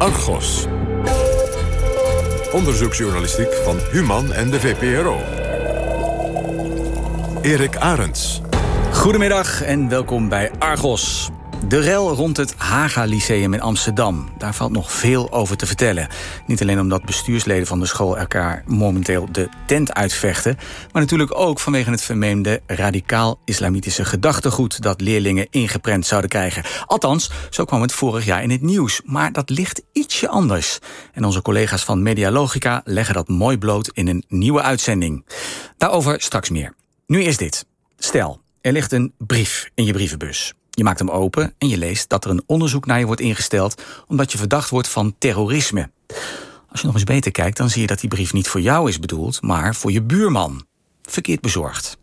Argos. Onderzoeksjournalistiek van Human en de VPRO. Erik Arends. Goedemiddag en welkom bij Argos. De rel rond het Haga Lyceum in Amsterdam. Daar valt nog veel over te vertellen. Niet alleen omdat bestuursleden van de school elkaar momenteel de tent uitvechten... maar natuurlijk ook vanwege het vermeende radicaal-islamitische gedachtegoed... dat leerlingen ingeprent zouden krijgen. Althans, zo kwam het vorig jaar in het nieuws. Maar dat ligt ietsje anders. En onze collega's van Medialogica leggen dat mooi bloot in een nieuwe uitzending. Daarover straks meer. Nu is dit. Stel, er ligt een brief in je brievenbus. Je maakt hem open en je leest dat er een onderzoek naar je wordt ingesteld omdat je verdacht wordt van terrorisme. Als je nog eens beter kijkt, dan zie je dat die brief niet voor jou is bedoeld, maar voor je buurman. Verkeerd bezorgd.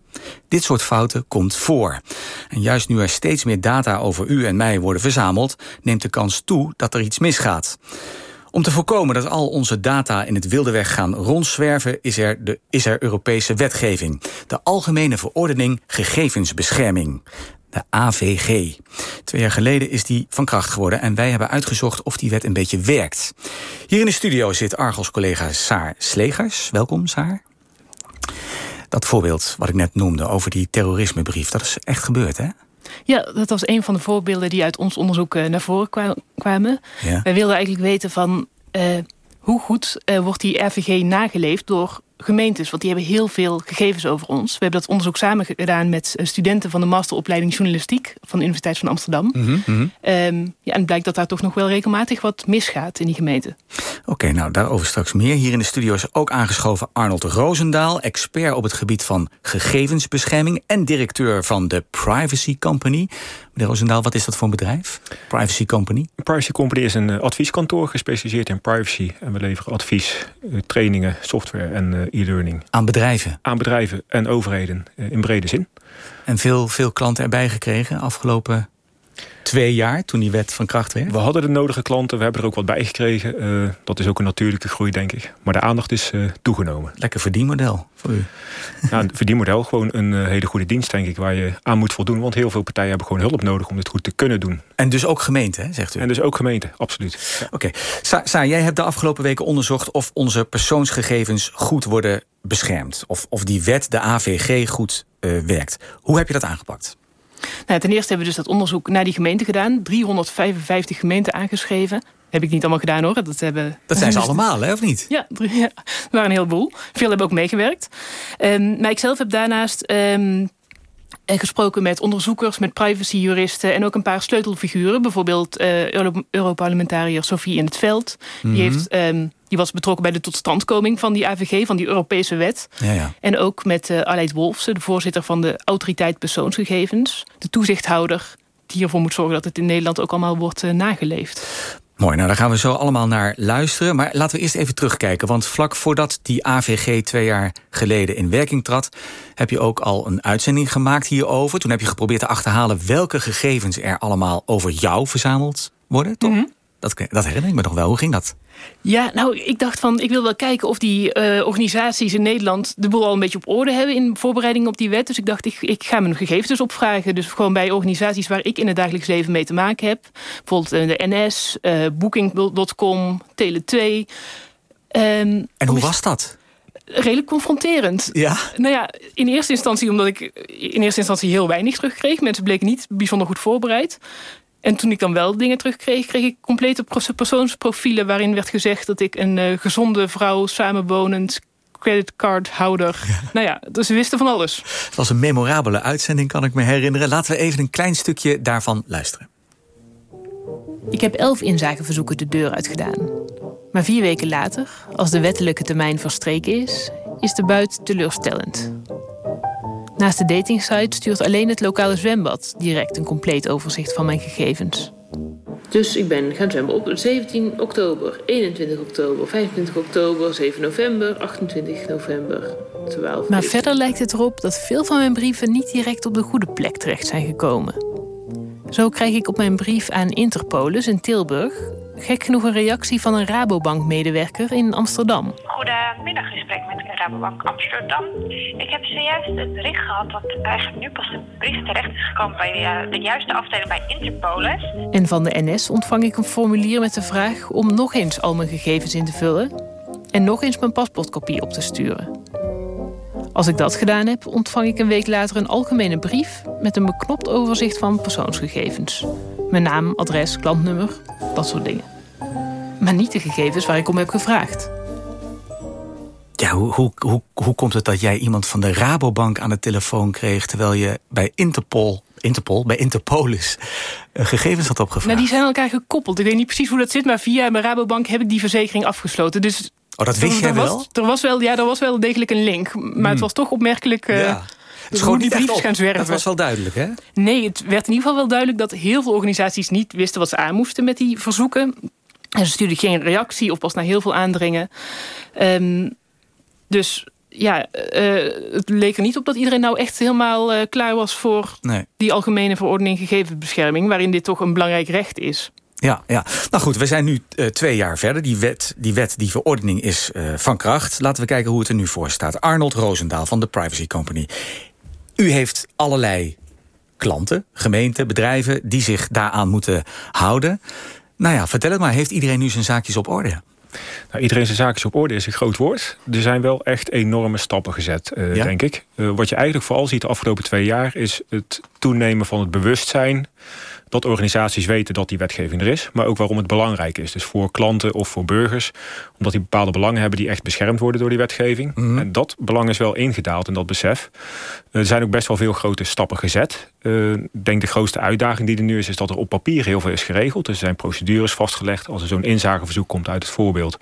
Dit soort fouten komt voor. En juist nu er steeds meer data over u en mij worden verzameld, neemt de kans toe dat er iets misgaat. Om te voorkomen dat al onze data in het wilde weg gaan rondzwerven... is er, de, is er Europese wetgeving. De Algemene Verordening Gegevensbescherming AVG. Twee jaar geleden is die van kracht geworden en wij hebben uitgezocht of die wet een beetje werkt. Hier in de studio zit Argos-collega Saar Slegers. Welkom, Saar. Dat voorbeeld wat ik net noemde over die terrorismebrief, dat is echt gebeurd, hè? Ja, dat was een van de voorbeelden die uit ons onderzoek eh, naar voren kwamen. Ja. Wij wilden eigenlijk weten van uh, hoe goed uh, wordt die RVG nageleefd door gemeentes, want die hebben heel veel gegevens over ons. We hebben dat onderzoek samen gedaan met eh, studenten van de masteropleiding journalistiek van de Universiteit van Amsterdam. Mm -hmm. um, ja, en het blijkt dat daar toch nog wel regelmatig wat misgaat in die gemeente. Oké, nou daarover straks meer. Hier in de studio is ook aangeschoven Arnold Roosendaal, expert op het gebied van gegevensbescherming en directeur van de Privacy Company. Meneer Roosendaal, wat is dat voor een bedrijf? Privacy Company? Privacy Company is een eh, advieskantoor gespecialiseerd in privacy. En we leveren advies, eh, trainingen, software en e-learning. Aan bedrijven? Aan bedrijven en overheden in brede zin. En veel, veel klanten erbij gekregen afgelopen twee jaar toen die wet van kracht werd? We hadden de nodige klanten, we hebben er ook wat bij gekregen. Uh, dat is ook een natuurlijke groei, denk ik. Maar de aandacht is uh, toegenomen. Lekker verdienmodel voor u. Ja, een verdienmodel, gewoon een uh, hele goede dienst, denk ik, waar je aan moet voldoen. Want heel veel partijen hebben gewoon hulp nodig om dit goed te kunnen doen. En dus ook gemeente, hè, zegt u? En dus ook gemeente, absoluut. Ja. Oké. Okay. Sa, Sa, jij hebt de afgelopen weken onderzocht of onze persoonsgegevens goed worden beschermd. Of, of die wet, de AVG, goed werkt. Hoe heb je dat aangepakt? Nou, ten eerste hebben we dus dat onderzoek naar die gemeente gedaan. 355 gemeenten aangeschreven. Heb ik niet allemaal gedaan hoor. Dat, hebben... dat zijn ze allemaal, hè, of niet? Ja, ja, er waren een heleboel. Veel hebben ook meegewerkt. Um, maar ik zelf heb daarnaast um, gesproken met onderzoekers, met privacyjuristen... en ook een paar sleutelfiguren. Bijvoorbeeld uh, Europarlementariër Sophie in het Veld. Mm -hmm. Die heeft... Um, die was betrokken bij de totstandkoming van die AVG, van die Europese wet. Ja, ja. En ook met uh, Aleid Wolfsen, de voorzitter van de Autoriteit Persoonsgegevens. De toezichthouder die ervoor moet zorgen dat het in Nederland ook allemaal wordt uh, nageleefd. Mooi, nou daar gaan we zo allemaal naar luisteren. Maar laten we eerst even terugkijken. Want vlak voordat die AVG twee jaar geleden in werking trad... heb je ook al een uitzending gemaakt hierover. Toen heb je geprobeerd te achterhalen welke gegevens er allemaal over jou verzameld worden, toch? Mm -hmm. Dat, dat herinner ik me nog wel. Hoe ging dat? Ja, nou, ik dacht van, ik wil wel kijken of die uh, organisaties in Nederland de boel al een beetje op orde hebben in voorbereiding op die wet. Dus ik dacht, ik, ik ga mijn gegevens opvragen. Dus gewoon bij organisaties waar ik in het dagelijks leven mee te maken heb. Bijvoorbeeld uh, de NS, uh, Booking.com, Tele2. Um, en hoe was dat? redelijk confronterend. Ja? Nou ja, in eerste instantie omdat ik in eerste instantie heel weinig terugkreeg. Mensen bleken niet bijzonder goed voorbereid. En toen ik dan wel dingen terugkreeg, kreeg ik complete persoonsprofielen... waarin werd gezegd dat ik een uh, gezonde vrouw, samenwonend creditcardhouder. Ja. Nou ja, dus ze wisten van alles. Het was een memorabele uitzending, kan ik me herinneren. Laten we even een klein stukje daarvan luisteren. Ik heb elf inzageverzoeken de deur uitgedaan. Maar vier weken later, als de wettelijke termijn verstreken is... is de buit teleurstellend. Naast de datingsite stuurt alleen het lokale zwembad direct een compleet overzicht van mijn gegevens. Dus ik ben gaan zwemmen op 17 oktober, 21 oktober, 25 oktober, 7 november, 28 november, 12. Maar verder lijkt het erop dat veel van mijn brieven niet direct op de goede plek terecht zijn gekomen. Zo krijg ik op mijn brief aan Interpolis in Tilburg gek genoeg een reactie van een Rabobank-medewerker in Amsterdam. Goedemiddag, gesprek met Rabobank Amsterdam. Ik heb zojuist het bericht gehad dat eigenlijk nu pas de brief terecht is gekomen bij de, de juiste afdeling bij Interpolis. En van de NS ontvang ik een formulier met de vraag om nog eens al mijn gegevens in te vullen en nog eens mijn paspoortkopie op te sturen. Als ik dat gedaan heb, ontvang ik een week later een algemene brief met een beknopt overzicht van persoonsgegevens. Mijn naam, adres, klantnummer, dat soort dingen. Maar niet de gegevens waar ik om heb gevraagd. Ja, hoe, hoe, hoe, hoe komt het dat jij iemand van de Rabobank aan de telefoon kreeg... terwijl je bij Interpol, Interpol bij Interpolis uh, gegevens had opgevraagd? Nou, die zijn aan elkaar gekoppeld. Ik weet niet precies hoe dat zit... maar via mijn Rabobank heb ik die verzekering afgesloten. Dus Oh, dat wist jij wel? er was wel? Ja, er was wel degelijk een link. Maar het hmm. was toch opmerkelijk... Uh, ja. Het hoe die briefjes gaan zwerven. Dat was wel duidelijk, hè? Nee, het werd in ieder geval wel duidelijk... dat heel veel organisaties niet wisten wat ze aan moesten met die verzoeken. En ze stuurden geen reactie of pas na heel veel aandringen. Um, dus ja, uh, het leek er niet op dat iedereen nou echt helemaal uh, klaar was... voor nee. die algemene verordening gegevensbescherming... waarin dit toch een belangrijk recht is. Ja, ja, nou goed, we zijn nu uh, twee jaar verder. Die wet, die, wet, die verordening is van kracht. Laten we kijken hoe het er nu voor staat. Arnold Roosendaal van de Privacy Company. U heeft allerlei klanten, gemeenten, bedrijven... die zich daaraan moeten houden. Nou ja, vertel het maar. Heeft iedereen nu zijn zaakjes op orde? Nou, iedereen zijn zaakjes op orde is een groot woord. Er zijn wel echt enorme stappen gezet, uh, denk ik. Uh, wat je eigenlijk vooral ziet de afgelopen twee jaar... is het toenemen van het bewustzijn dat organisaties weten dat die wetgeving er is... maar ook waarom het belangrijk is. Dus voor klanten of voor burgers. Omdat die bepaalde belangen hebben die echt beschermd worden door die wetgeving. Mhm. En dat belang is wel ingedaald in dat besef. Er zijn ook best wel veel grote stappen gezet. Uh, ik denk de grootste uitdaging die er nu is... is dat er op papier heel veel is geregeld. Dus er zijn procedures vastgelegd. Als er zo'n inzageverzoek komt uit het voorbeeld...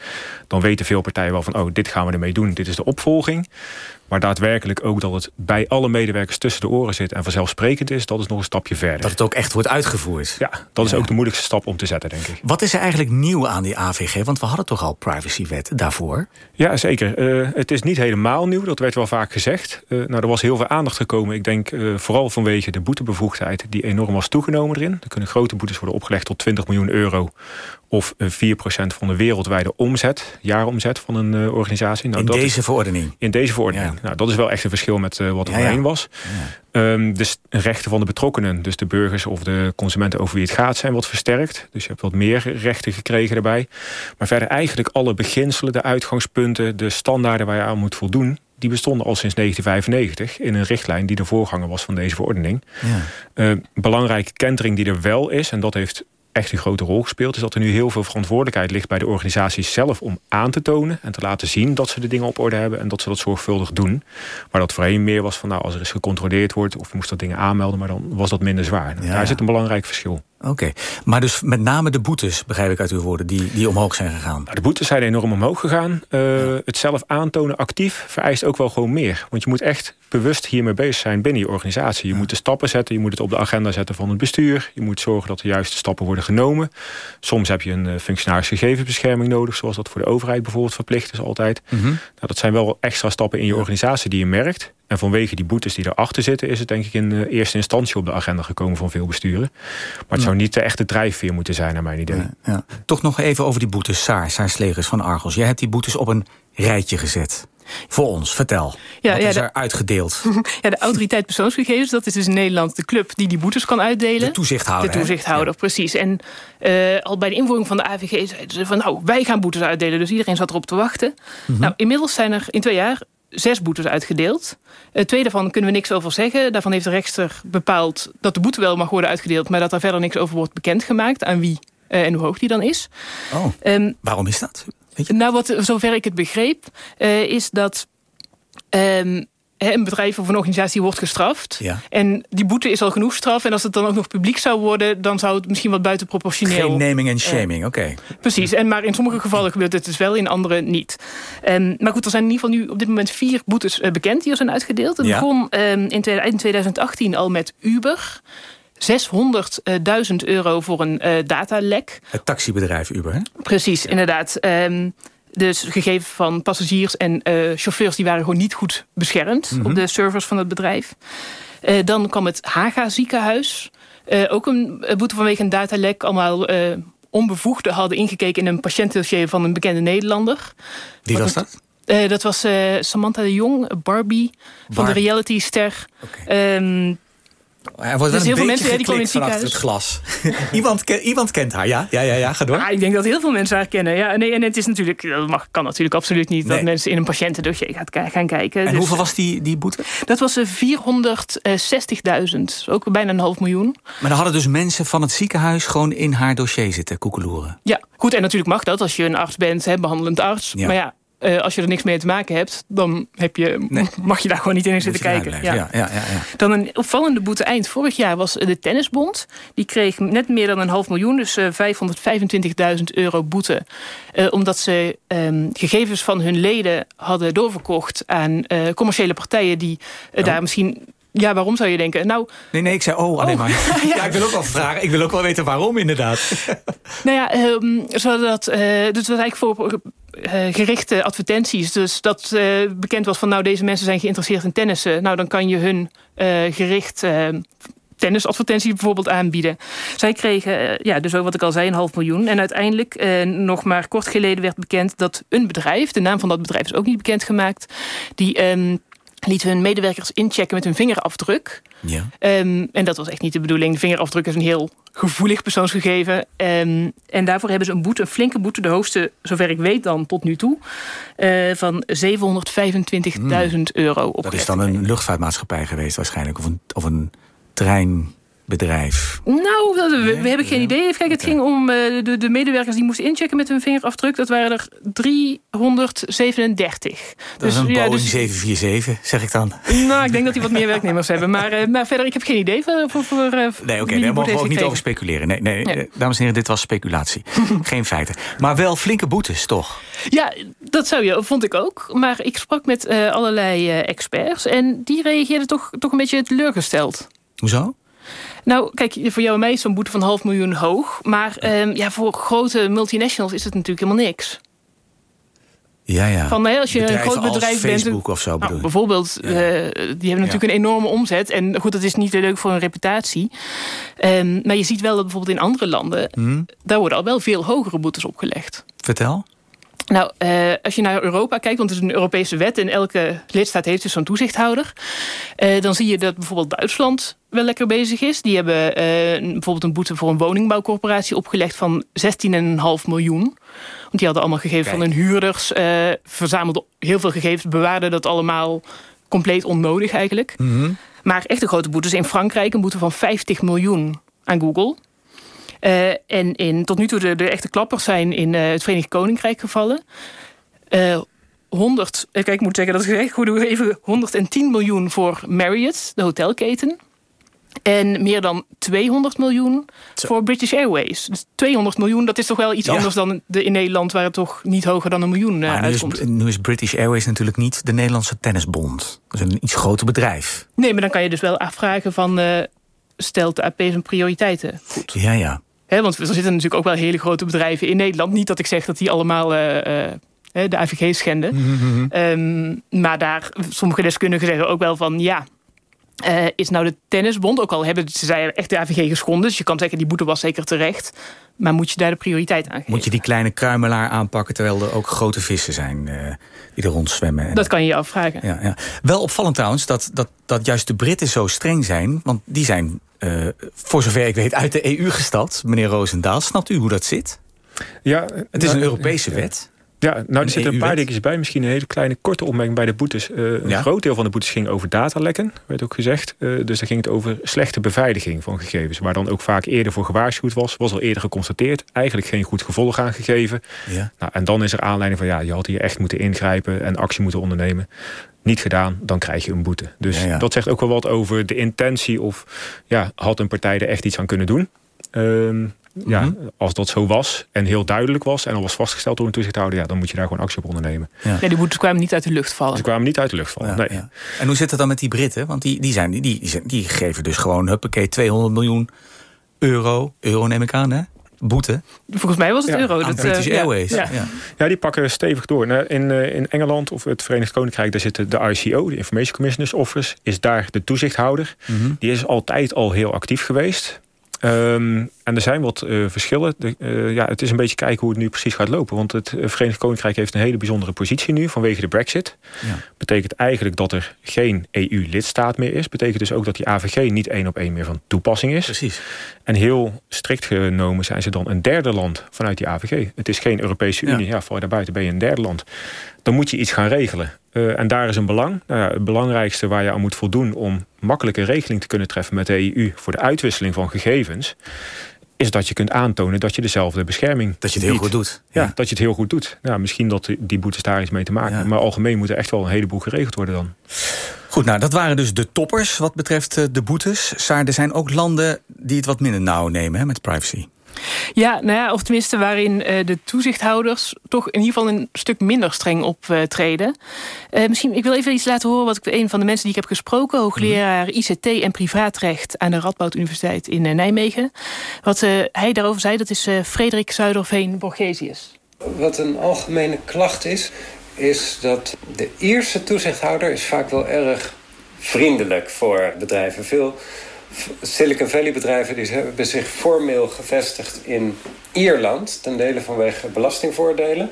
dan weten veel partijen wel van... oh, dit gaan we ermee doen, dit is de opvolging. Maar daadwerkelijk ook dat het bij alle medewerkers tussen de oren zit... en vanzelfsprekend is, dat is nog een stapje verder. Dat het ook echt wordt uitgevoerd. Ja, dat is ook de moeilijkste stap om te zetten, denk ik. Wat is er eigenlijk nieuw aan die AVG? Want we hadden toch al privacywet daarvoor? Ja, zeker. Uh, het is niet helemaal nieuw, dat werd wel vaak gezegd. Uh, nou, er was heel veel aandacht gekomen. Ik denk uh, vooral vanwege de boetebevoegdheid... die enorm was toegenomen erin. Er kunnen grote boetes worden opgelegd tot 20 miljoen euro of 4% van de wereldwijde omzet, jaaromzet van een uh, organisatie. Nou, in dat deze is, verordening? In deze verordening. Nou, dat is wel echt een verschil met uh, wat er voorheen was. Um, de rechten van de betrokkenen, dus de burgers of de consumenten over wie het gaat, zijn wat versterkt. Dus je hebt wat meer rechten gekregen daarbij. Maar verder eigenlijk alle beginselen, de uitgangspunten, de standaarden waar je aan moet voldoen, die bestonden al sinds 1995 in een richtlijn die de voorganger was van deze verordening. Ja. Uh, belangrijke kentering die er wel is, en dat heeft echt een grote rol gespeeld... is dat er nu heel veel verantwoordelijkheid ligt bij de organisaties zelf... om aan te tonen en te laten zien dat ze de dingen op orde hebben... en dat ze dat zorgvuldig doen. Maar dat voorheen meer was van... nou, als er eens gecontroleerd wordt of je moest dat dingen aanmelden... maar dan was dat minder zwaar. Nou, daar zit een belangrijk verschil. Oké, maar dus met name de boetes, begrijp ik uit uw woorden, die, die omhoog zijn gegaan. Nou, de boetes zijn enorm omhoog gegaan. Uh, Het zelf aantonen actief vereist ook wel gewoon meer. Want je moet echt bewust hiermee bezig zijn binnen je organisatie. Je moet de stappen zetten, je moet het op de agenda zetten van het bestuur. Je moet zorgen dat de juiste stappen worden genomen. Soms heb je een uh, functionaris gegevensbescherming nodig, zoals dat voor de overheid bijvoorbeeld verplicht is altijd. Mm -hmm. nou, dat zijn wel extra stappen in je organisatie die je merkt. En vanwege die boetes die erachter zitten... is het denk ik in de eerste instantie op de agenda gekomen van veel besturen. Maar het zou niet de echte drijfveer moeten zijn, naar mijn idee. Ja, ja. Toch nog even over die boetes, Saar, Saar Slegers van Argos. Jij hebt die boetes op een rijtje gezet. Voor ons, vertel. Ja, Wat ja, is er uitgedeeld? Ja, de autoriteit persoonsgegevens, dat is dus in Nederland de club die die boetes kan uitdelen. De toezichthouder. De toezichthouder, precies. En uh, al bij de invoering van de AVG zeiden ze van nou, wij gaan boetes uitdelen. Dus iedereen zat erop te wachten. Mm -hmm. Nou, inmiddels zijn er in twee jaar zes boetes uitgedeeld. Het tweede daarvan kunnen we niks over zeggen. Daarvan heeft de rechter bepaald dat de boete wel mag worden uitgedeeld... maar dat daar verder niks over wordt bekendgemaakt aan wie uh, en hoe hoog die dan is. Oh, um, waarom is dat? Weet je? Nou, wat, zover ik het begreep, uh, is dat... Um, een bedrijf of een organisatie wordt gestraft. Ja. En die boete is al genoeg straf. En als het dan ook nog publiek zou worden... dan zou het misschien wat buitenproportioneel... Geen naming en shaming, uh, oké. Okay. Precies, en maar in sommige gevallen gebeurt het dus wel, in andere niet. Um, maar goed, er zijn in ieder geval nu op dit moment vier boetes uh, bekend... die er zijn uitgedeeld. Het ja. begon um, in, in 2018 al met Uber... 600.000 euro voor een uh, datalek. Het taxibedrijf Uber, hè? Precies, ja. inderdaad. Um, dus gegevens van passagiers en uh, chauffeurs... die waren gewoon niet goed beschermd mm -hmm. op de servers van het bedrijf. Uh, dan kwam het Haga ziekenhuis. Uh, ook een boete vanwege een datalek. Allemaal onbevoegden hadden ingekeken in een patiëntdossier van een bekende Nederlander. Wie was dat? dat was Samantha de Jong, Barbie, van de reality-ster. Okay. Um, er wordt dus heel veel mensen die komen in het glas. iemand, iemand kent haar, ja? Ja, ja, ja, ga door. Ja, ik denk dat heel veel mensen haar kennen. Ja, nee, en het is natuurlijk, dat mag, kan natuurlijk absoluut niet... dat mensen in een patiëntendossier gaat, gaan kijken. En dus, hoeveel was die, die boete? Dat was 460.000. Ook bijna een half miljoen. Maar dan hadden dus mensen van het ziekenhuis... gewoon in haar dossier zitten koekeloeren. Ja, goed. En natuurlijk mag dat als je een arts bent, hè, behandelend arts. Ja. Maar ja, uh, als je er niks mee te maken hebt, dan heb je, mag je daar gewoon niet in zitten kijken. Ja. Ja, ja, ja. Dan een opvallende boete eind vorig jaar was de Tennisbond. Die kreeg net meer dan een half miljoen, dus uh, eh, 525.000 euro boete. Uh, omdat ze um, gegevens van hun leden hadden doorverkocht aan commerciële partijen die daar misschien ja, waarom zou je denken? Nou, nee, nee, ik zei oh alleen oh. maar. ja. ik wil ook wel vragen. Ik wil ook wel weten waarom inderdaad. nou ja, um, zodat, uh, dus was eigenlijk voor gerichte advertenties. Dus dat uh, bekend was van nou deze mensen zijn geïnteresseerd in tennissen. Nou dan kan je hun gericht tennisadvertenties bijvoorbeeld aanbieden. Zij kregen, ja, dus ook wat ik al zei, een half miljoen. En uiteindelijk, nog maar kort geleden werd bekend dat een bedrijf, de naam van dat bedrijf is ook niet bekendgemaakt, die um, lieten hun medewerkers inchecken met hun vingerafdruk. Ja. Um, en dat was echt niet de bedoeling. De vingerafdruk is een heel gevoelig persoonsgegeven. Um, en daarvoor hebben ze een boete, een flinke boete, de hoogste, zover ik weet dan tot nu toe, uh, van 725.000 hmm. euro. Dat is dan een luchtvaartmaatschappij geweest waarschijnlijk, of een, of een trein bedrijf? Nou, we, we hebben geen idee. Kijk, het ging om uh, de, de, medewerkers die moesten inchecken met hun vingerafdruk. Dat waren er 337. Dat dus, is een ja, dus, 747, zeg ik dan. Nou, ik denk dat die wat meer werknemers hebben. Maar, uh, maar verder, ik heb geen idee voor... voor, voor uh, nee, oké, daar mogen we ook niet over speculeren. Nee, nee, nee. dames en heren, dit was speculatie. geen feiten. Maar wel flinke boetes, toch? Ja, dat zou je, vond ik ook. Maar ik sprak met allerlei experts. En die reageerden toch, toch een beetje teleurgesteld. Hoezo? Nou, kijk, voor jou en mij is zo'n boete van half miljoen hoog. Maar ja, voor grote multinationals is het natuurlijk helemaal niks. Ja, ja. Van, hè, als je een groot bedrijf bent. Facebook of zo nou, Bijvoorbeeld, uh, die hebben natuurlijk een enorme omzet. En goed, dat is niet leuk voor een reputatie. Um, maar je ziet wel dat bijvoorbeeld in andere landen... Hmm. daar worden al wel veel hogere boetes opgelegd. Vertel. Nou, uh, als je naar Europa kijkt, want het is een Europese wet... en elke lidstaat heeft dus zo'n toezichthouder... Uh, dan zie je dat bijvoorbeeld Duitsland wel lekker bezig is. Die hebben uh, bijvoorbeeld een boete voor een woningbouwcorporatie opgelegd... van 16,5 miljoen. Want die hadden allemaal gegevens van hun huurders... verzamelden heel veel gegevens, bewaarden dat allemaal compleet onnodig eigenlijk. Mm -hmm. Maar echte grote boetes in Frankrijk... een boete van 50 miljoen aan Google... Uh, en in, tot nu toe de, de echte klappers zijn in uh, het Verenigd Koninkrijk gevallen. Uh, 100, kijk, ik moet zeggen dat ik goed even 110 miljoen voor Marriott, de hotelketen. En meer dan 200 miljoen voor British Airways. Dus 200 miljoen, dat is toch wel iets anders dan de, in Nederland... waar het toch niet hoger dan een miljoen uh, nu uitkomt. Is, nu is British Airways natuurlijk niet de Nederlandse tennisbond. Dat is een iets groter bedrijf. Nee, maar dan kan je dus wel afvragen van... Uh, stelt de AP zijn prioriteiten goed? Ja, ja want er zitten natuurlijk ook wel hele grote bedrijven in Nederland. Niet dat ik zeg dat die allemaal uh, de AVG schenden. Mhm, mhm. Ehm, maar daar, sommige deskundigen zeggen ook wel van... ja, uh, is nou de tennisbond, ook al hebben ze zei echt de AVG geschonden... dus je kan zeggen die boete was zeker terecht... maar moet je daar de prioriteit aan geven? Moet je die kleine kruimelaar aanpakken... terwijl er ook grote vissen zijn uh, die er rondzwemmen? Dat kan je je afvragen. Ja, ja. Wel opvallend trouwens dat, dat, dat juist de Britten zo streng zijn... want die zijn uh, voor zover ik weet uit de EU gestapt. Meneer Roosendaal, snapt u hoe dat zit? Ja, het is een Europese wet. Ja, nou er zitten een paar dingetjes bij. Misschien een hele kleine korte opmerking bij de boetes. Uh, een groot deel van de boetes ging over datalekken, werd ook gezegd. Uh, dus daar ging het over slechte beveiliging van gegevens. Waar dan ook vaak eerder voor gewaarschuwd was. Was al eerder geconstateerd. Eigenlijk geen goed gevolg aangegeven. Ja. Nou, en dan is er aanleiding van ja, je had hier echt moeten ingrijpen en actie moeten ondernemen niet gedaan, dan krijg je een boete. Dus dat zegt ook wel wat over de intentie of ja, had een partij er echt iets aan kunnen doen. Um, ja, mhm. als dat zo was en heel duidelijk was... en al was vastgesteld door een toezichthouder... Ja, dan moet je daar gewoon actie op ondernemen. Ja, die boetes kwamen niet uit de lucht vallen. Ze kwamen niet uit de lucht vallen, nee. En hoe zit het dan met die Britten? Want die, die, zijn, die, die, die geven dus gewoon, huppakee, 200 miljoen euro. Euro neem ik aan, hè? boete. Volgens mij was het euro. Dat, British uh, Airways. Ja. Ja. ja. die pakken stevig door. In, uh, in Engeland of het Verenigd Koninkrijk... daar zitten de ICO, de Information Commissioners Office... is daar de toezichthouder. Mhm. Die is altijd al heel actief geweest. Ehm, en er zijn wat uh, verschillen. De, uh, ja, het is een beetje kijken hoe het nu precies gaat lopen. Want het Verenigd Koninkrijk heeft een hele bijzondere positie nu vanwege de brexit. Ja. Betekent eigenlijk dat er geen EU-lidstaat meer is. Betekent dus ook dat die AVG niet één op één meer van toepassing is. Precies. En heel strikt genomen zijn ze dan een derde land vanuit die AVG. Het is geen Europese Unie. Ja, ja voor daarbuiten ben je een derde land. Dan moet je iets gaan regelen. Uh, en daar is een belang. Nou ja, het belangrijkste waar je aan moet voldoen om makkelijke regeling te kunnen treffen met de EU voor de uitwisseling van gegevens, is dat je kunt aantonen dat je dezelfde bescherming Dat je het heel goed doet. Ja, dat je het heel goed doet. Ja, misschien dat die boetes daar iets mee te maken hebben. Maar algemeen moet er echt wel een heleboel geregeld worden dan. Goed, nou dat waren dus de toppers wat betreft eh, de boetes. Saar, er zijn ook landen die het wat minder nauw nemen hè, met privacy. Ja, nou ja, of tenminste waarin uh, de toezichthouders toch in ieder geval een stuk minder streng optreden. Uh, misschien, ik wil even iets laten horen wat ik een van de mensen die ik heb gesproken, hoogleraar ICT en privaatrecht aan de Radboud Universiteit in uh, Nijmegen. Wat hij daarover zei, dat is Frederik Zuiderveen Borgesius. Wat een algemene klacht is, is dat de eerste toezichthouder is vaak wel erg vriendelijk voor bedrijven. Veel Silicon Valley bedrijven die hebben zich formeel gevestigd in Ierland... ten dele vanwege belastingvoordelen...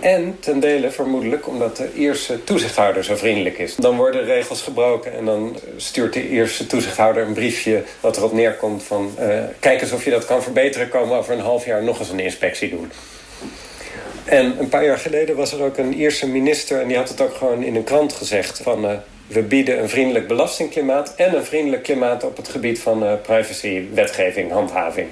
En ten dele vermoedelijk omdat de eerste toezichthouder zo vriendelijk is. Dan worden regels gebroken en dan stuurt de eerste toezichthouder een briefje... wat erop neerkomt van uh, kijk eens of je dat kan verbeteren... komen over een half jaar nog eens een inspectie doen. En een paar jaar geleden was er ook een Ierse minister... en die had het ook gewoon in een krant gezegd van... Uh, we bieden een vriendelijk belastingklimaat en een vriendelijk klimaat op het gebied van uh, privacy, wetgeving, handhaving.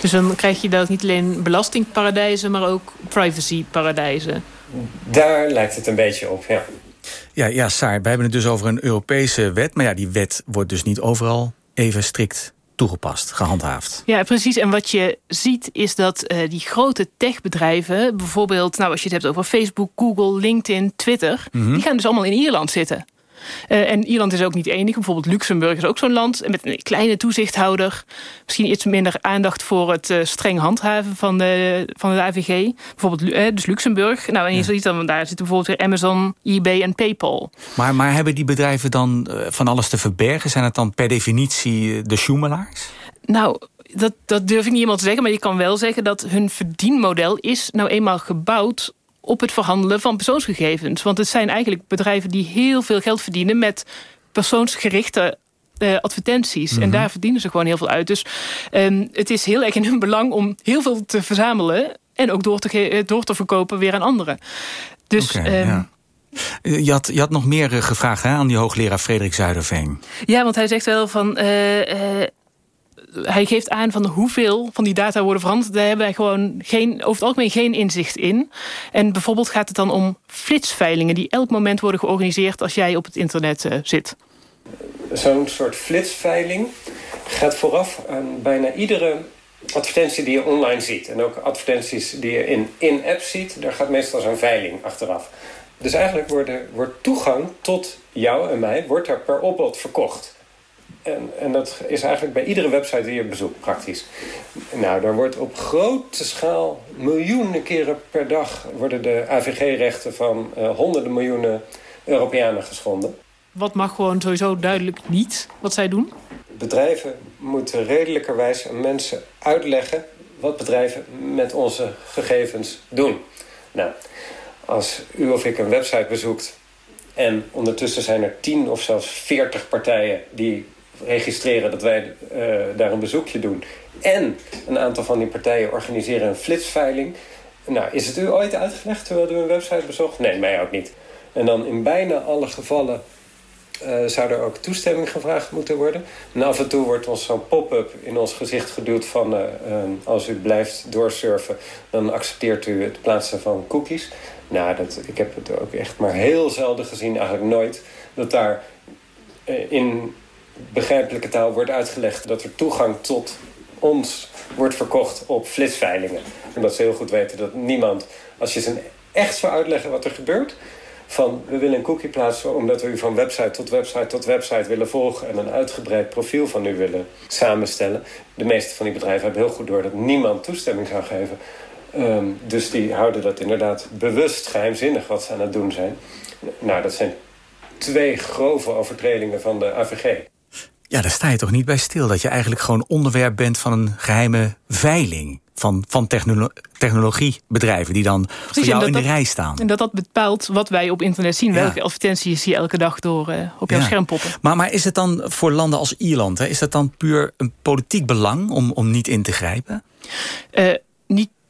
Dus dan krijg je dat niet alleen belastingparadijzen, maar ook privacyparadijzen. Daar lijkt het een beetje op, ja. Ja, ja, Saar, we hebben het dus over een Europese wet. Maar ja, die wet wordt dus niet overal even strikt toegepast, gehandhaafd. Ja, precies. En wat je ziet is dat uh, die grote techbedrijven... bijvoorbeeld, nou, als je het hebt over Facebook, Google, LinkedIn, Twitter... Mhm. die gaan dus allemaal in Ierland zitten. Uh, en Ierland is ook niet enig. Bijvoorbeeld Luxemburg is ook zo'n land met een kleine toezichthouder. Misschien iets minder aandacht voor het uh, streng handhaven van de, van de AVG. Bijvoorbeeld uh, dus Luxemburg. Nou, en je ja. ziet dan, daar zitten bijvoorbeeld weer Amazon, eBay en PayPal. Maar, maar hebben die bedrijven dan van alles te verbergen? Zijn het dan per definitie de sjoemelaars? Nou, dat, dat durf ik niet iemand te zeggen, maar je kan wel zeggen dat hun verdienmodel is nou eenmaal gebouwd op het verhandelen van persoonsgegevens. Want het zijn eigenlijk bedrijven die heel veel geld verdienen... met persoonsgerichte uh, advertenties. En mhm. daar verdienen ze gewoon heel veel uit. Dus um, het is heel erg in hun belang om heel veel te verzamelen... en ook door te, eh, door te verkopen weer aan anderen. Dus... Okay, um, ja. Je had, je had nog meer gevraagd hè, aan die hoogleraar Frederik Zuiderveen. Ja, want hij zegt wel van... Uh, uh, hij geeft aan van hoeveel van die data worden veranderd. Daar hebben wij gewoon geen, over het algemeen geen inzicht in. En bijvoorbeeld gaat het dan om flitsveilingen... die elk moment worden georganiseerd als jij op het internet uh, zit. Zo'n soort flitsveiling gaat vooraf aan bijna iedere advertentie die je online ziet. En ook advertenties die je in in-app ziet. Daar gaat meestal zo'n veiling achteraf. Dus eigenlijk worden, wordt toegang tot jou en mij wordt er per opbod verkocht. En, en dat is eigenlijk bij iedere website die je bezoekt, praktisch. Nou, daar wordt op grote schaal, miljoenen keren per dag... worden de AVG-rechten van uh, honderden miljoenen Europeanen geschonden. Wat mag gewoon sowieso duidelijk niet, wat zij doen? Bedrijven moeten redelijkerwijs aan mensen uitleggen... wat bedrijven met onze gegevens doen. Nou, als u of ik een website bezoekt... en ondertussen zijn er tien of zelfs veertig partijen... die registreren dat wij uh, daar een bezoekje doen. En een aantal van die partijen organiseren een flitsveiling. Nou, is het u ooit uitgelegd terwijl u een website bezocht? Nee, mij ook niet. En dan in bijna alle gevallen uh, zou er ook toestemming gevraagd moeten worden. En af en toe wordt ons zo'n pop-up in ons gezicht geduwd van... Uh, als u blijft doorsurfen, dan accepteert u het plaatsen van cookies. Nou, dat, ik heb het ook echt maar heel zelden gezien, eigenlijk nooit... dat daar in begrijpelijke taal wordt uitgelegd... dat er toegang tot ons wordt verkocht op flitsveilingen. En dat ze heel goed weten dat niemand... als je ze echt zou uitleggen wat er gebeurt... van we willen een cookie plaatsen omdat we u van website tot website tot website willen volgen... en een uitgebreid profiel van u willen samenstellen. De meeste van die bedrijven hebben heel goed door dat niemand toestemming zou geven... Um, dus die houden dat inderdaad bewust geheimzinnig wat ze aan het doen zijn. Nou, dat zijn twee grove overtredingen van de AVG. Ja, daar sta je toch niet bij stil. Dat je eigenlijk gewoon onderwerp bent van een geheime veiling. Van, van technologiebedrijven die dan voor jou in de rij staan. En dat dat bepaalt wat wij op internet zien. Welke advertenties je elke dag door uh, op jouw scherm poppen. Maar, maar is het dan voor landen als Ierland... Hè, is dat dan puur een politiek belang om, om niet in te grijpen? Uh, niet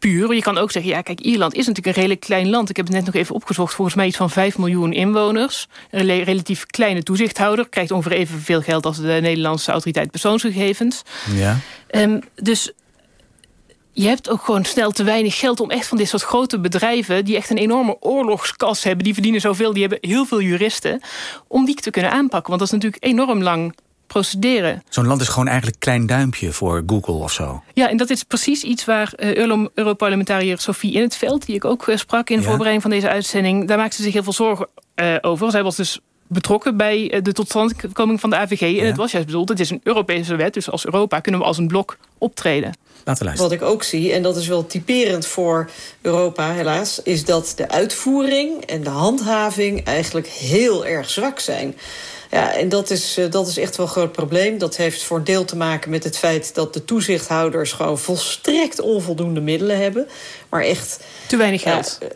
puur. Je kan ook zeggen, ja, kijk, Ierland is natuurlijk een redelijk klein land. Ik heb het net nog even opgezocht. Volgens mij iets van 5 miljoen inwoners. Een relatief kleine toezichthouder. Krijgt ongeveer evenveel geld als de Nederlandse autoriteit persoonsgegevens. Ja. Um, dus je hebt ook gewoon snel te weinig geld om echt van dit soort grote bedrijven... die echt een enorme oorlogskas hebben, die verdienen zoveel... die hebben heel veel juristen, om die te kunnen aanpakken. Want dat is natuurlijk enorm lang procederen. Zo'n land is gewoon eigenlijk een klein duimpje voor Google of zo. Ja, en dat is precies iets waar uh, Europarlementariër Sophie in het veld... die ik ook uh, sprak in de voorbereiding van deze uitzending... daar maakt ze zich heel veel zorgen uh, over. Zij was dus betrokken bij de totstandkoming van de AVG. En het was juist bedoeld, het is een Europese wet... dus als Europa kunnen we als een blok optreden. Wat ik ook zie, en dat is wel typerend voor Europa helaas... is dat de uitvoering en de handhaving eigenlijk heel erg zwak zijn... Ja, en dat is, eh, dat is echt wel een groot probleem. Dat heeft voor een deel te maken met het feit dat de toezichthouders gewoon volstrekt onvoldoende middelen hebben. Maar echt. Te weinig geld. Ja,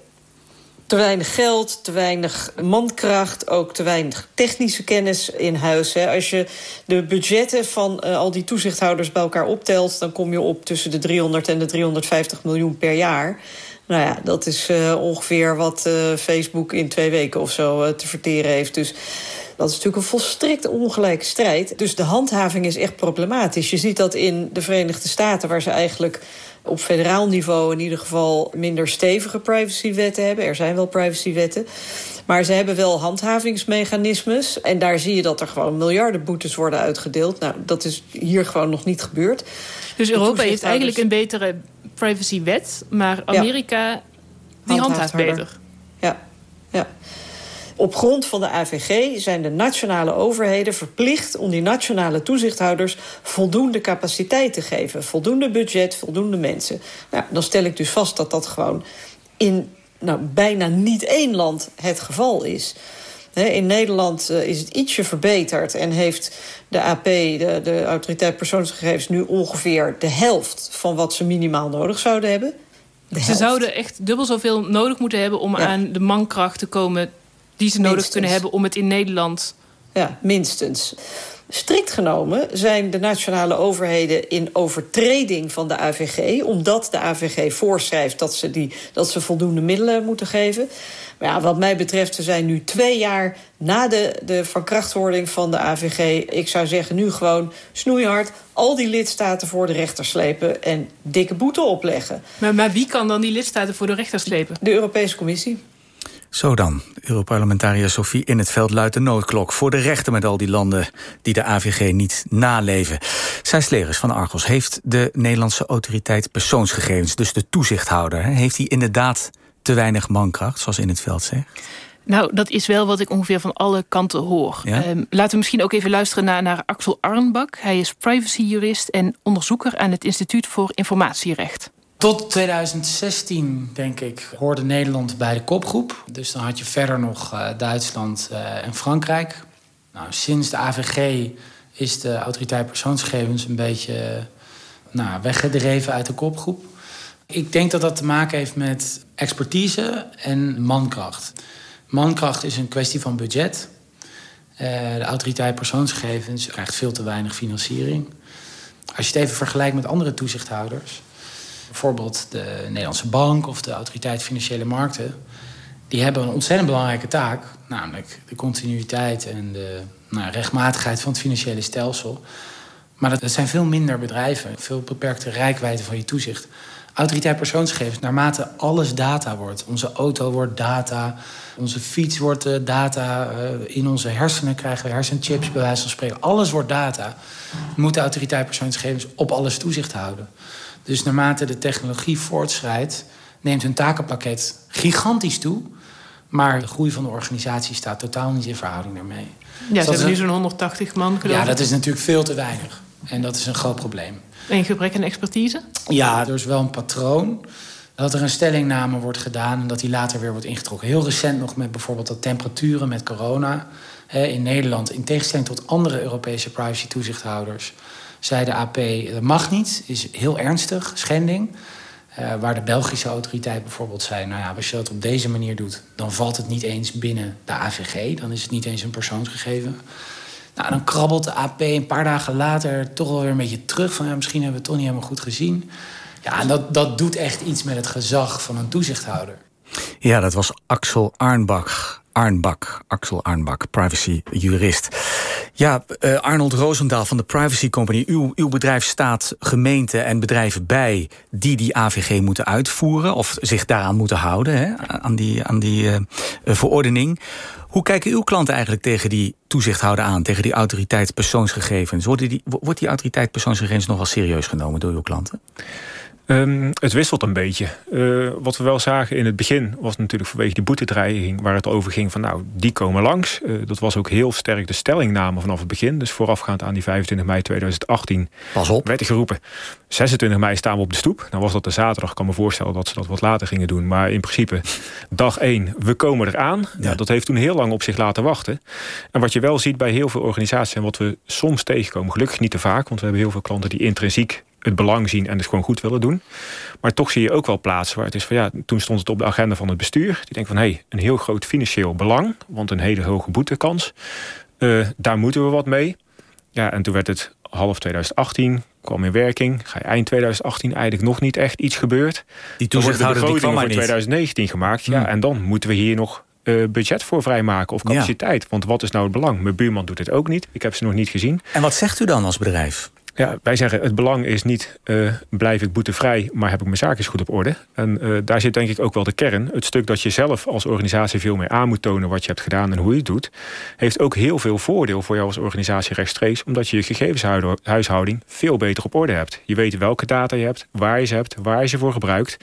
te weinig geld, te weinig mankracht, ook te weinig technische kennis in huis. Hè. Als je de budgetten van uh, al die toezichthouders bij elkaar optelt... dan kom je op tussen de 300 en de 350 miljoen per jaar. Nou ja, dat is ongeveer wat Facebook in twee weken of zo te verteren heeft. Dus dat is natuurlijk een volstrekt ongelijke strijd. Dus de handhaving is echt problematisch. Je ziet dat in de Verenigde Staten, waar ze eigenlijk op federaal niveau in ieder geval minder stevige privacywetten hebben. Er zijn wel privacywetten. Maar ze hebben wel handhavingsmechanismes. En daar zie je dat er gewoon miljarden boetes worden uitgedeeld. Nou, dat is hier gewoon nog niet gebeurd. Dus Europa heeft eigenlijk een betere privacywet. Maar Amerika, die handhaaft beter. Ja, ja. Op grond van de AVG zijn de nationale overheden verplicht om die nationale toezichthouders voldoende capaciteit te geven. Voldoende budget, voldoende mensen. Nou, dan stel ik dus vast dat dat gewoon in nou, bijna niet één land het geval is. In Nederland eh, is het ietsje verbeterd en heeft de AP, de, de Autoriteit Persoonsgegevens, nu ongeveer de helft van wat ze minimaal nodig zouden hebben. Ze zouden echt dubbel zoveel nodig moeten hebben om aan de mankracht te komen die ze nodig kunnen hebben om het in Nederland... Ja, minstens. Strikt genomen zijn de nationale overheden in overtreding van de AVG... omdat de AVG voorschrijft dat ze, die, dat ze voldoende middelen moeten geven. Maar ja, wat mij betreft, we zijn nu twee jaar na de, de verkrachtwording van de AVG. Ik zou zeggen, nu gewoon snoeihard al die lidstaten voor de rechter slepen... en dikke boete opleggen. Maar, maar wie kan dan die lidstaten voor de rechter slepen? De Europese Commissie. Zo dan, Europarlementariër Sophie in het veld luidt de noodklok... voor de rechten met al die landen die de AVG niet naleven. Zij Slegers van Argos heeft de Nederlandse autoriteit persoonsgegevens... dus de toezichthouder, heeft hij inderdaad te weinig mankracht, zoals in het veld zegt? Nou, dat is wel wat ik ongeveer van alle kanten hoor. Ehm, laten we misschien ook even luisteren naar, naar Axel Arnbak. Hij is privacyjurist en onderzoeker aan het Instituut voor Informatierecht. Tot 2016, denk ik, hoorde Nederland bij de kopgroep. Dus dan had je verder nog uh, Duitsland uh, en Frankrijk. Nou, sinds de AVG is de autoriteit persoonsgegevens een beetje nou, weggedreven uit de kopgroep. Ik denk dat dat te maken heeft met expertise en mankracht. Mankracht is een kwestie van budget. De autoriteit persoonsgegevens krijgt veel te weinig financiering. Als je het even vergelijkt met andere toezichthouders bijvoorbeeld de Nederlandse Bank of de Autoriteit Financiële Markten, die hebben een ontzettend belangrijke taak, namelijk de continuïteit en de nou, rechtmatigheid van het financiële stelsel. Maar dat, zijn veel minder bedrijven, veel beperkte rijkwijde van je toezicht. Autoriteit persoonsgegevens, naarmate alles data wordt. Onze auto wordt data, onze fiets wordt uh, data. Uh, in onze hersenen krijgen we hersenchips, bij wijze van spreken. Alles wordt data. Moet de autoriteit persoonsgegevens op alles toezicht houden. Dus naarmate de technologie voortschrijdt, neemt hun takenpakket gigantisch toe. Maar de groei van de organisatie staat totaal niet in verhouding daarmee. Ja, ze hebben nu zo'n 180 man geloof Ja, dat is natuurlijk veel te weinig. En dat is een groot probleem. En gebrek aan expertise? Ja, er is wel een patroon. Dat er een stellingname wordt gedaan en dat die later weer wordt ingetrokken. Heel recent nog met bijvoorbeeld dat temperaturen met corona in Nederland, in tegenstelling tot andere Europese privacy-toezichthouders, zei de AP: dat mag niet, is heel ernstig, schending. Uh, waar de Belgische autoriteit bijvoorbeeld zei: Nou ja, als je dat op deze manier doet, dan valt het niet eens binnen de AVG. Dan is het niet eens een persoonsgegeven. Nou, dan krabbelt de AP een paar dagen later toch wel weer een beetje terug. Van ja, misschien hebben we het toch niet helemaal goed gezien. Ja, en dat, dat doet echt iets met het gezag van een toezichthouder. Ja, dat was Axel Arnbach. Arnbak, Axel Arnbak, privacy-jurist. Ja, uh, Arnold Roosendaal van de Privacy Company. Uw, uw bedrijf staat gemeenten en bedrijven bij die die AVG moeten uitvoeren of zich daaraan moeten houden, hè, aan die, aan die uh, verordening. Hoe kijken uw klanten eigenlijk tegen die toezichthouder aan, tegen die autoriteit persoonsgegevens? Wordt die, wordt die autoriteit persoonsgegevens nog wel serieus genomen door uw klanten? Um, het wisselt een beetje. Uh, wat we wel zagen in het begin was natuurlijk vanwege die boetedreiging... waar het over ging van nou, die komen langs. Uh, dat was ook heel sterk de stellingname vanaf het begin. Dus voorafgaand aan die 25 mei 2018 Pas op. werd er geroepen... 26 mei staan we op de stoep. Dan was dat de zaterdag. Ik kan me voorstellen dat ze dat wat later gingen doen. Maar in principe, dag 1, we komen eraan. Ja. Nou, dat heeft toen heel lang op zich laten wachten. En wat je wel ziet bij heel veel organisaties... en wat we soms tegenkomen, gelukkig niet te vaak... want we hebben heel veel klanten die intrinsiek het belang zien en het gewoon goed willen doen. Maar toch zie je ook wel plaatsen waar het is van ja, toen stond het op de agenda van het bestuur. Die denkt van hé, hey, een heel groot financieel belang, want een hele hoge boetekans. Uh, daar moeten we wat mee. Ja, en toen werd het half 2018, kwam in werking. Ga je eind 2018 eigenlijk nog niet echt iets gebeurd. Die toezichthouder de begroting voor 2019 gemaakt. Ja, hmm. en dan moeten we hier nog uh, budget voor vrijmaken of capaciteit. Ja. Want wat is nou het belang? Mijn buurman doet het ook niet. Ik heb ze nog niet gezien. En wat zegt u dan als bedrijf? Ja, wij zeggen het belang is niet uh, blijf ik boetevrij, maar heb ik mijn zaakjes goed op orde. En uh, daar zit denk ik ook wel de kern. Het stuk dat je zelf als organisatie veel meer aan moet tonen wat je hebt gedaan en hoe je het doet, heeft ook heel veel voordeel voor jou als organisatie rechtstreeks, omdat je je gegevenshuishouding veel beter op orde hebt. Je weet welke data je hebt, waar je ze hebt, waar je ze voor gebruikt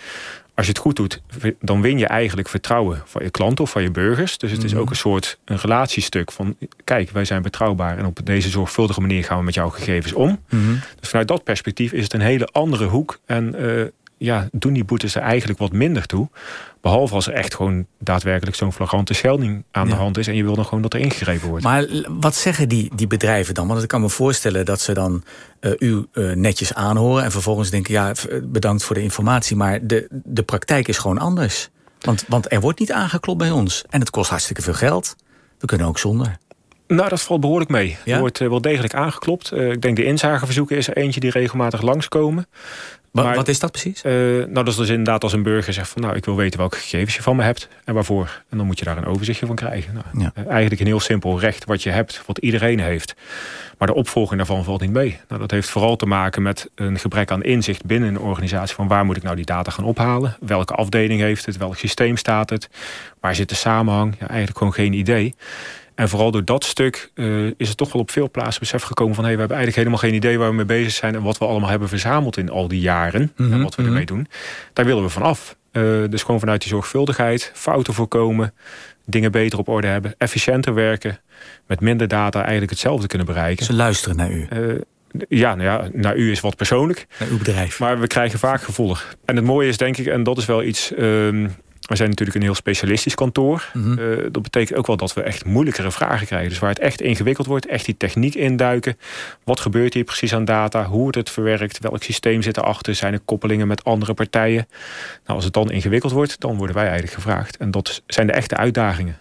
als je het goed doet, dan win je eigenlijk vertrouwen van je klanten of van je burgers. Dus het is mhm. ook een soort een relatiestuk van... kijk, wij zijn betrouwbaar en op deze zorgvuldige manier gaan we met jouw gegevens om. Mhm. Dus vanuit dat perspectief is het een hele andere hoek. En uh, ja, doen die boetes er eigenlijk wat minder toe. Behalve als er echt gewoon daadwerkelijk zo'n flagrante schelding aan de hand is... en je wil dan gewoon dat er ingegrepen wordt. Maar wat zeggen die, die bedrijven dan? Want ik kan me voorstellen dat ze dan uh, u uh, netjes aanhoren... en vervolgens denken, ja, bedankt voor de informatie... maar de, de praktijk is gewoon anders. Want, want er wordt niet aangeklopt bij ons. En het kost hartstikke veel geld. We kunnen ook zonder. Nou, dat valt behoorlijk mee. Er wordt uh, wel degelijk aangeklopt. Uh, ik denk de inzageverzoeken is er eentje die regelmatig langskomen. Maar, wat is dat precies? Uh, nou, dat is dus inderdaad als een burger zegt van... nou, ik wil weten welke gegevens je van me hebt en waarvoor. En dan moet je daar een overzichtje van krijgen. Nou, ja. eigenlijk een heel simpel recht wat je hebt, wat iedereen heeft. Maar de opvolging daarvan valt niet mee. Nou, dat heeft vooral te maken met een gebrek aan inzicht binnen een organisatie... van waar moet ik nou die data gaan ophalen? Welke afdeling heeft het? Welk systeem staat het? Waar zit de samenhang? Ja, eigenlijk gewoon geen idee. En vooral door dat stuk uh, is het toch wel op veel plaatsen besef gekomen van... hey, we hebben eigenlijk helemaal geen idee waar we mee bezig zijn... en wat we allemaal hebben verzameld in al die jaren en mhm, wat we ermee mhm. doen. Daar willen we van af. Uh, dus gewoon vanuit die zorgvuldigheid, fouten voorkomen... dingen beter op orde hebben, efficiënter werken... met minder data eigenlijk hetzelfde kunnen bereiken. Ze luisteren naar u. Uh, ja, nou ja, naar u is wat persoonlijk. Naar uw bedrijf. Maar we krijgen vaak gevolg. En het mooie is denk ik, en dat is wel iets... Uh, we zijn natuurlijk een heel specialistisch kantoor. Mm dat betekent ook wel dat we echt moeilijkere vragen krijgen. Dus waar het echt ingewikkeld wordt, echt die techniek induiken. Wat gebeurt hier precies aan data? Hoe wordt het verwerkt? Welk systeem zit erachter? Zijn er koppelingen met andere partijen? Nou, als het dan ingewikkeld wordt, dan worden wij eigenlijk gevraagd. En dat zijn de echte uitdagingen.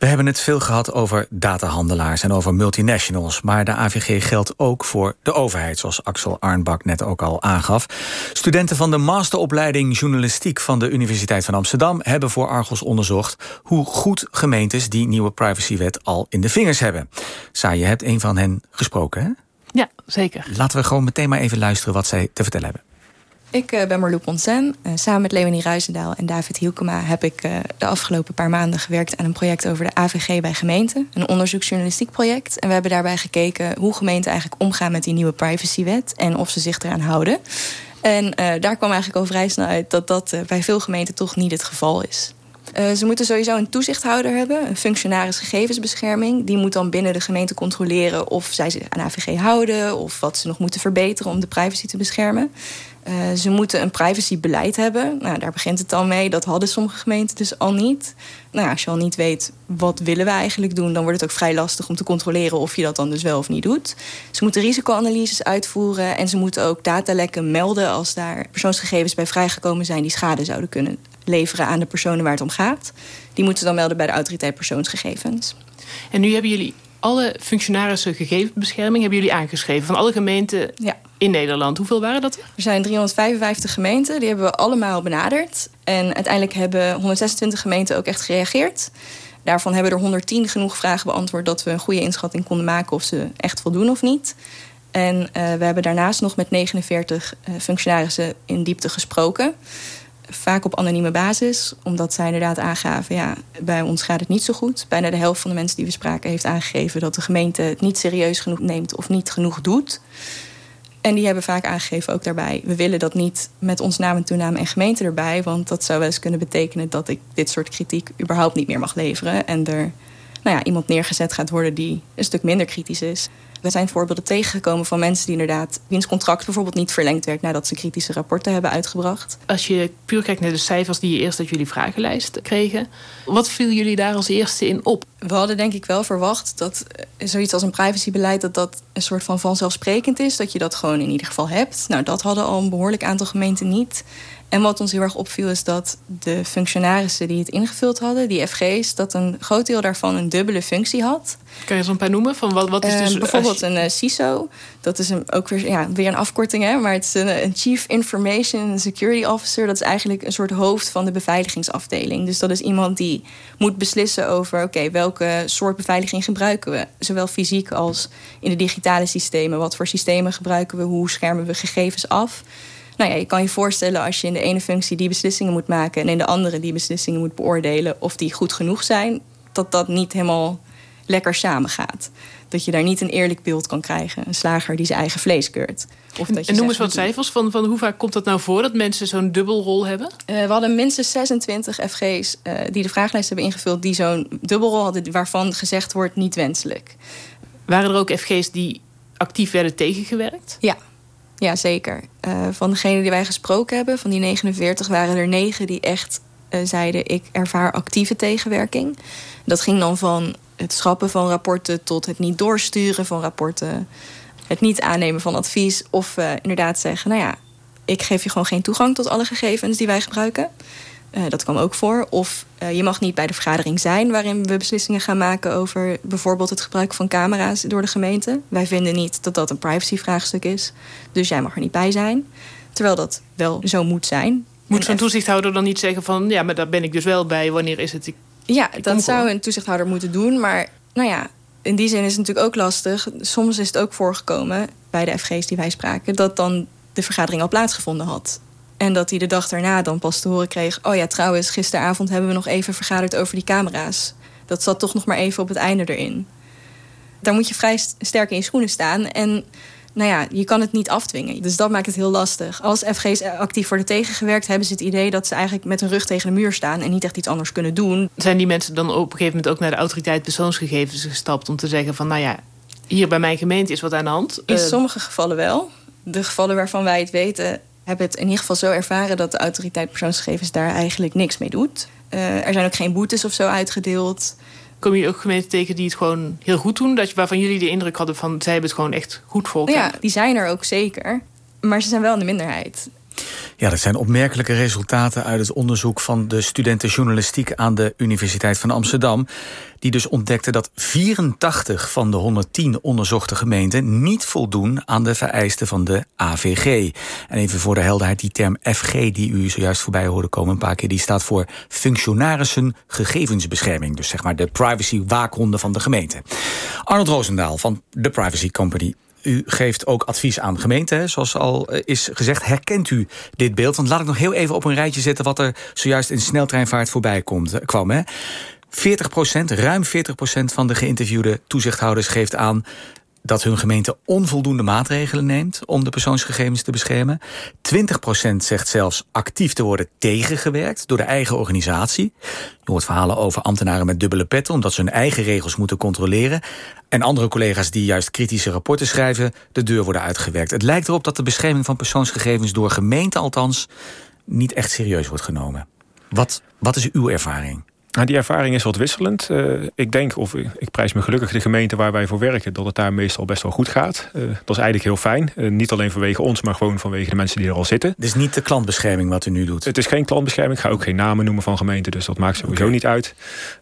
We hebben het veel gehad over datahandelaars en over multinationals. Maar de AVG geldt ook voor de overheid, zoals Axel Arnbak net ook al aangaf. Studenten van de masteropleiding journalistiek van de Universiteit van Amsterdam hebben voor Argos onderzocht hoe goed gemeentes die nieuwe privacywet al in de vingers hebben. Sa, je hebt een van hen gesproken, hè? Ja, zeker. Laten we gewoon meteen maar even luisteren wat zij te vertellen hebben. Ik uh, ben Marloes Ponsen. Uh, samen met Leonie Ruizendaal en David Hielkema heb ik uh, de afgelopen paar maanden gewerkt aan een project over de AVG bij gemeenten. Een onderzoeksjournalistiek project. En we hebben daarbij gekeken hoe gemeenten eigenlijk omgaan met die nieuwe privacywet en of ze zich eraan houden. En daar kwam eigenlijk al vrij snel uit dat dat bij veel gemeenten toch niet het geval is. Uh, ze moeten sowieso een toezichthouder hebben, een functionaris gegevensbescherming. Die moet dan binnen de gemeente controleren of zij zich aan AVG houden of wat ze nog moeten verbeteren om de privacy te beschermen. Uh, ze moeten een privacybeleid hebben. Nou, daar begint het al mee. Dat hadden sommige gemeenten dus al niet. Nou, als je al niet weet wat willen we eigenlijk doen, dan wordt het ook vrij lastig om te controleren of je dat dan dus wel of niet doet. Ze moeten risicoanalyses uitvoeren en ze moeten ook datalekken melden als daar persoonsgegevens bij vrijgekomen zijn die schade zouden kunnen leveren aan de personen waar het om gaat. Die moeten dan melden bij de autoriteit persoonsgegevens. En nu hebben jullie alle functionarissen gegevensbescherming hebben jullie aangeschreven van alle gemeenten ja. in Nederland. Hoeveel waren dat? Er zijn 355 gemeenten, die hebben we allemaal benaderd. En uiteindelijk hebben 126 gemeenten ook echt gereageerd. Daarvan hebben er 110 genoeg vragen beantwoord dat we een goede inschatting konden maken of ze echt voldoen of niet. En uh, we hebben daarnaast nog met 49 uh, eh, functionarissen in diepte gesproken vaak op anonieme basis, omdat zij inderdaad aangaven: ja, bij ons gaat het niet zo goed. Bijna de helft van de mensen die we spraken heeft aangegeven dat de gemeente het niet serieus genoeg neemt of niet genoeg doet. En die hebben vaak aangegeven ook daarbij: we willen dat niet met ons naam en toename en gemeente erbij, want dat zou wel eens kunnen betekenen dat ik dit soort kritiek überhaupt niet meer mag leveren en er nou ja, iemand neergezet gaat worden die een stuk minder kritisch is. We zijn voorbeelden tegengekomen van mensen die inderdaad wiens contract bijvoorbeeld niet verlengd werd nadat ze kritische rapporten hebben uitgebracht. Als je puur kijkt naar de cijfers die je eerst uit jullie vragenlijst kregen, wat viel jullie daar als eerste in op? We hadden denk ik wel verwacht dat eh, zoiets als een privacybeleid dat dat een soort van vanzelfsprekend is, dat je dat gewoon in ieder geval hebt. Nou, dat hadden al een behoorlijk aantal gemeenten niet. En wat ons heel erg opviel is dat de functionarissen die het ingevuld hadden, die FG's, dat een groot deel daarvan een dubbele functie had. Kan je zo een paar noemen? Van wat, wat is dus, uh, bijvoorbeeld een uh, CISO. Dat is een, ook weer, ja, weer een afkorting, hè, maar het is een, een, Chief Information Security Officer. Dat is eigenlijk een soort hoofd van de beveiligingsafdeling. Dus dat is iemand die moet beslissen over: oké, welke soort beveiliging gebruiken we? Zowel fysiek als in de digitale systemen. Wat voor systemen gebruiken we? Hoe schermen we gegevens af? Nou ja, je kan je voorstellen als je in de ene functie die beslissingen moet maken en in de andere die beslissingen moet beoordelen of die goed genoeg zijn, dat dat niet helemaal lekker samengaat. Dat je daar niet een eerlijk beeld kan krijgen. Een slager die zijn eigen vlees keurt. Of dat je en noem eens wat cijfers van, van hoe vaak komt dat nou voor dat mensen zo'n dubbelrol hebben? Uh, we hadden minstens 26 FG's uh, die de vragenlijst hebben ingevuld, die zo'n dubbelrol hadden, waarvan gezegd wordt niet wenselijk. Waren er ook FG's die actief werden tegengewerkt? Ja, ja, zeker. Uh, van degenen die wij gesproken hebben, van die 49, waren er negen die echt uh, zeiden: Ik ervaar actieve tegenwerking. Dat ging dan van het schrappen van rapporten tot het niet doorsturen van rapporten, het niet aannemen van advies of uh, inderdaad zeggen: Nou ja, ik geef je gewoon geen toegang tot alle gegevens die wij gebruiken. Uh, dat kwam ook voor. Of uh, je mag niet bij de vergadering zijn waarin we beslissingen gaan maken over bijvoorbeeld het gebruik van camera's door de gemeente. Wij vinden niet dat dat een privacyvraagstuk is. Dus jij mag er niet bij zijn. Terwijl dat wel zo moet zijn. Moet zo'n toezichthouder dan niet zeggen van ja, maar daar ben ik dus wel bij. Wanneer is het? Ik, ja, dat zou een toezichthouder moeten doen. Maar nou ja, in die zin is het natuurlijk ook lastig. Soms is het ook voorgekomen bij de FG's die wij spraken dat dan de vergadering al plaatsgevonden had. En dat hij de dag daarna dan pas te horen kreeg... oh ja, trouwens, gisteravond hebben we nog even vergaderd over die camera's. Dat zat toch nog maar even op het einde erin. Daar moet je vrij sterk in je schoenen staan. En nou ja, je kan het niet afdwingen. Dus dat maakt het heel lastig. Als FG's actief worden tegengewerkt... hebben ze het idee dat ze eigenlijk met hun rug tegen de muur staan... en niet echt iets anders kunnen doen. Zijn die mensen dan op een gegeven moment ook naar de autoriteit persoonsgegevens gestapt... om te zeggen van, nou ja, hier bij mijn gemeente is wat aan de hand? In uh, sommige gevallen wel. De gevallen waarvan wij het weten hebben het in ieder geval zo ervaren dat de autoriteit persoonsgegevens daar eigenlijk niks mee doet. Uh, er zijn ook geen boetes of zo uitgedeeld. Kom je ook gemeenten tegen die het gewoon heel goed doen? Dat je, waarvan jullie de indruk hadden van zij hebben het gewoon echt goed voor elkaar? Ja, die zijn er ook zeker. Maar ze zijn wel in de minderheid. Ja, dat zijn opmerkelijke resultaten uit het onderzoek van de studenten journalistiek aan de Universiteit van Amsterdam. Die dus ontdekte dat 84 van de 110 onderzochte gemeenten niet voldoen aan de vereisten van de AVG. En even voor de helderheid, die term FG die u zojuist voorbij hoorde komen een paar keer, die staat voor functionarissen gegevensbescherming. Dus zeg maar de privacy waakhonden van de gemeente. Arnold Roosendaal van de Privacy Company. U geeft ook advies aan gemeenten, zoals al eh, is gezegd. Herkent u dit beeld? Want laat ik nog heel even op een rijtje zetten... wat er zojuist in sneltreinvaart voorbij komt, eh, kwam. Hè? 40% ruim 40% van de geïnterviewde toezichthouders geeft aan... dat hun gemeente onvoldoende maatregelen neemt om de persoonsgegevens te beschermen. 20% zegt zelfs actief te worden tegengewerkt door de eigen organisatie. Je hoort verhalen over ambtenaren met dubbele petten omdat ze hun eigen regels moeten controleren. En andere collega's die juist kritische rapporten schrijven, de deur worden uitgewerkt. Het lijkt erop dat de bescherming van persoonsgegevens door gemeenten althans niet echt serieus wordt genomen. Wat, wat is uw ervaring? Nou, die ervaring is wat wisselend. Uh, ik denk, of ik prijs me gelukkig de gemeente waar wij voor werken... dat het daar meestal best wel goed gaat. Uh, dat is eigenlijk heel fijn. Uh, niet alleen vanwege ons, maar gewoon vanwege de mensen die er al zitten. Het is niet de klantbescherming wat u nu doet? Het is geen klantbescherming. Ik ga ook geen namen noemen van gemeenten. Dus dat maakt sowieso okay. niet uit.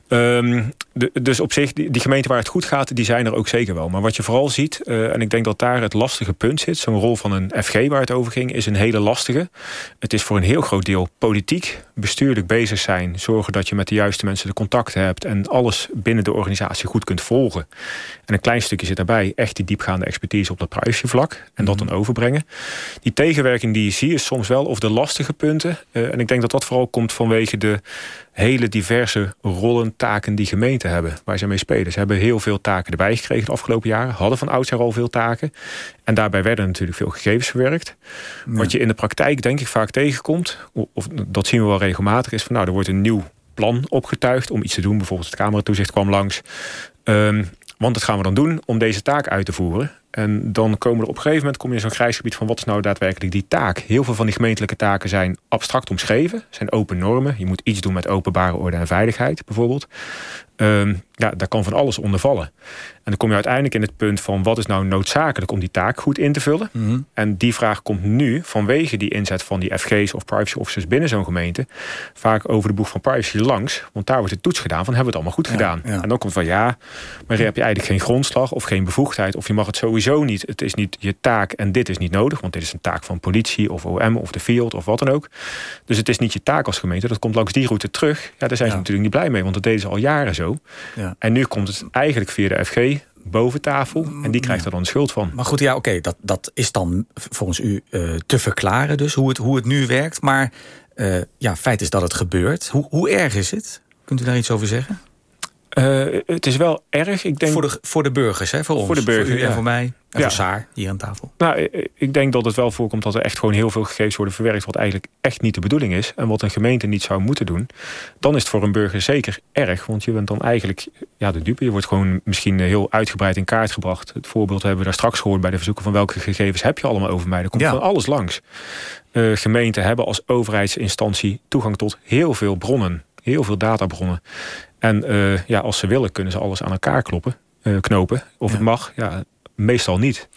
Um, de, dus op zich, die, die gemeenten waar het goed gaat, die zijn er ook zeker wel. Maar wat je vooral ziet, uh, en ik denk dat daar het lastige punt zit... zo'n rol van een FG waar het over ging, is een hele lastige. Het is voor een heel groot deel politiek, bestuurlijk bezig zijn... zorgen dat je met de juiste mensen de contacten hebt... en alles binnen de organisatie goed kunt volgen. En een klein stukje zit daarbij echt die diepgaande expertise op dat privacyvlak... en dat dan overbrengen. Die tegenwerking die je ziet is soms wel of de lastige punten. Uh, en ik denk dat dat vooral komt vanwege de hele diverse rollen, taken die gemeenten hebben. Waar ze mee spelen. Ze hebben heel veel taken erbij gekregen de afgelopen jaren. Hadden van oudsher al veel taken. En daarbij werden natuurlijk veel gegevens verwerkt. Ja. Wat je in de praktijk denk ik vaak tegenkomt. Of dat zien we wel regelmatig. Is van nou er wordt een nieuw plan opgetuigd om iets te doen. Bijvoorbeeld het cameratoezicht kwam langs. Um, want dat gaan we dan doen om deze taak uit te voeren. En dan komen er op een gegeven moment kom je in zo'n grijs gebied van wat is nou daadwerkelijk die taak. Heel veel van die gemeentelijke taken zijn abstract omschreven, zijn open normen. Je moet iets doen met openbare orde en veiligheid bijvoorbeeld. Um, ja, daar kan van alles onder vallen. En dan kom je uiteindelijk in het punt van wat is nou noodzakelijk om die taak goed in te vullen. Mm -hmm. En die vraag komt nu vanwege die inzet van die FG's of privacy officers binnen zo'n gemeente vaak over de boeg van privacy langs. Want daar wordt de toets gedaan van hebben we het allemaal goed ja, gedaan. Ja. En dan komt van ja, maar hier heb je eigenlijk geen grondslag of geen bevoegdheid of je mag het sowieso niet. Het is niet je taak en dit is niet nodig, want dit is een taak van politie of OM of de field of wat dan ook. Dus het is niet je taak als gemeente. Dat komt langs die route terug. Ja, daar zijn ze natuurlijk niet blij mee, want dat deden ze al jaren zo. Ja. En nu komt het eigenlijk via de FG boven tafel. En die krijgt er dan schuld van. Maar goed, ja, oké, dat, dat is dan volgens u uh, te verklaren dus, hoe het, hoe het nu werkt. Maar uh, ja, feit is dat het gebeurt. Hoe, hoe erg is het? Kunt u daar iets over zeggen? Uh, het is wel erg. Ik denk... voor, de, voor de burgers, hè? voor ons. Voor de burgers, voor u ja. en voor mij. En ja. voor Saar, hier aan tafel. Nou, ik denk dat het wel voorkomt dat er echt gewoon heel veel gegevens worden verwerkt... wat eigenlijk echt niet de bedoeling is. En wat een gemeente niet zou moeten doen. Dan is het voor een burger zeker erg. Want je bent dan eigenlijk ja, de dupe. Je wordt gewoon misschien heel uitgebreid in kaart gebracht. Het voorbeeld hebben we daar straks gehoord bij de verzoeken... van welke gegevens heb je allemaal over mij. Er komt ja. van alles langs. Uh, gemeenten hebben als overheidsinstantie toegang tot heel veel bronnen. Heel veel databronnen. En uh, ja, als ze willen kunnen ze alles aan elkaar kloppen, uh, knopen. Of ja. het mag, ja, meestal niet.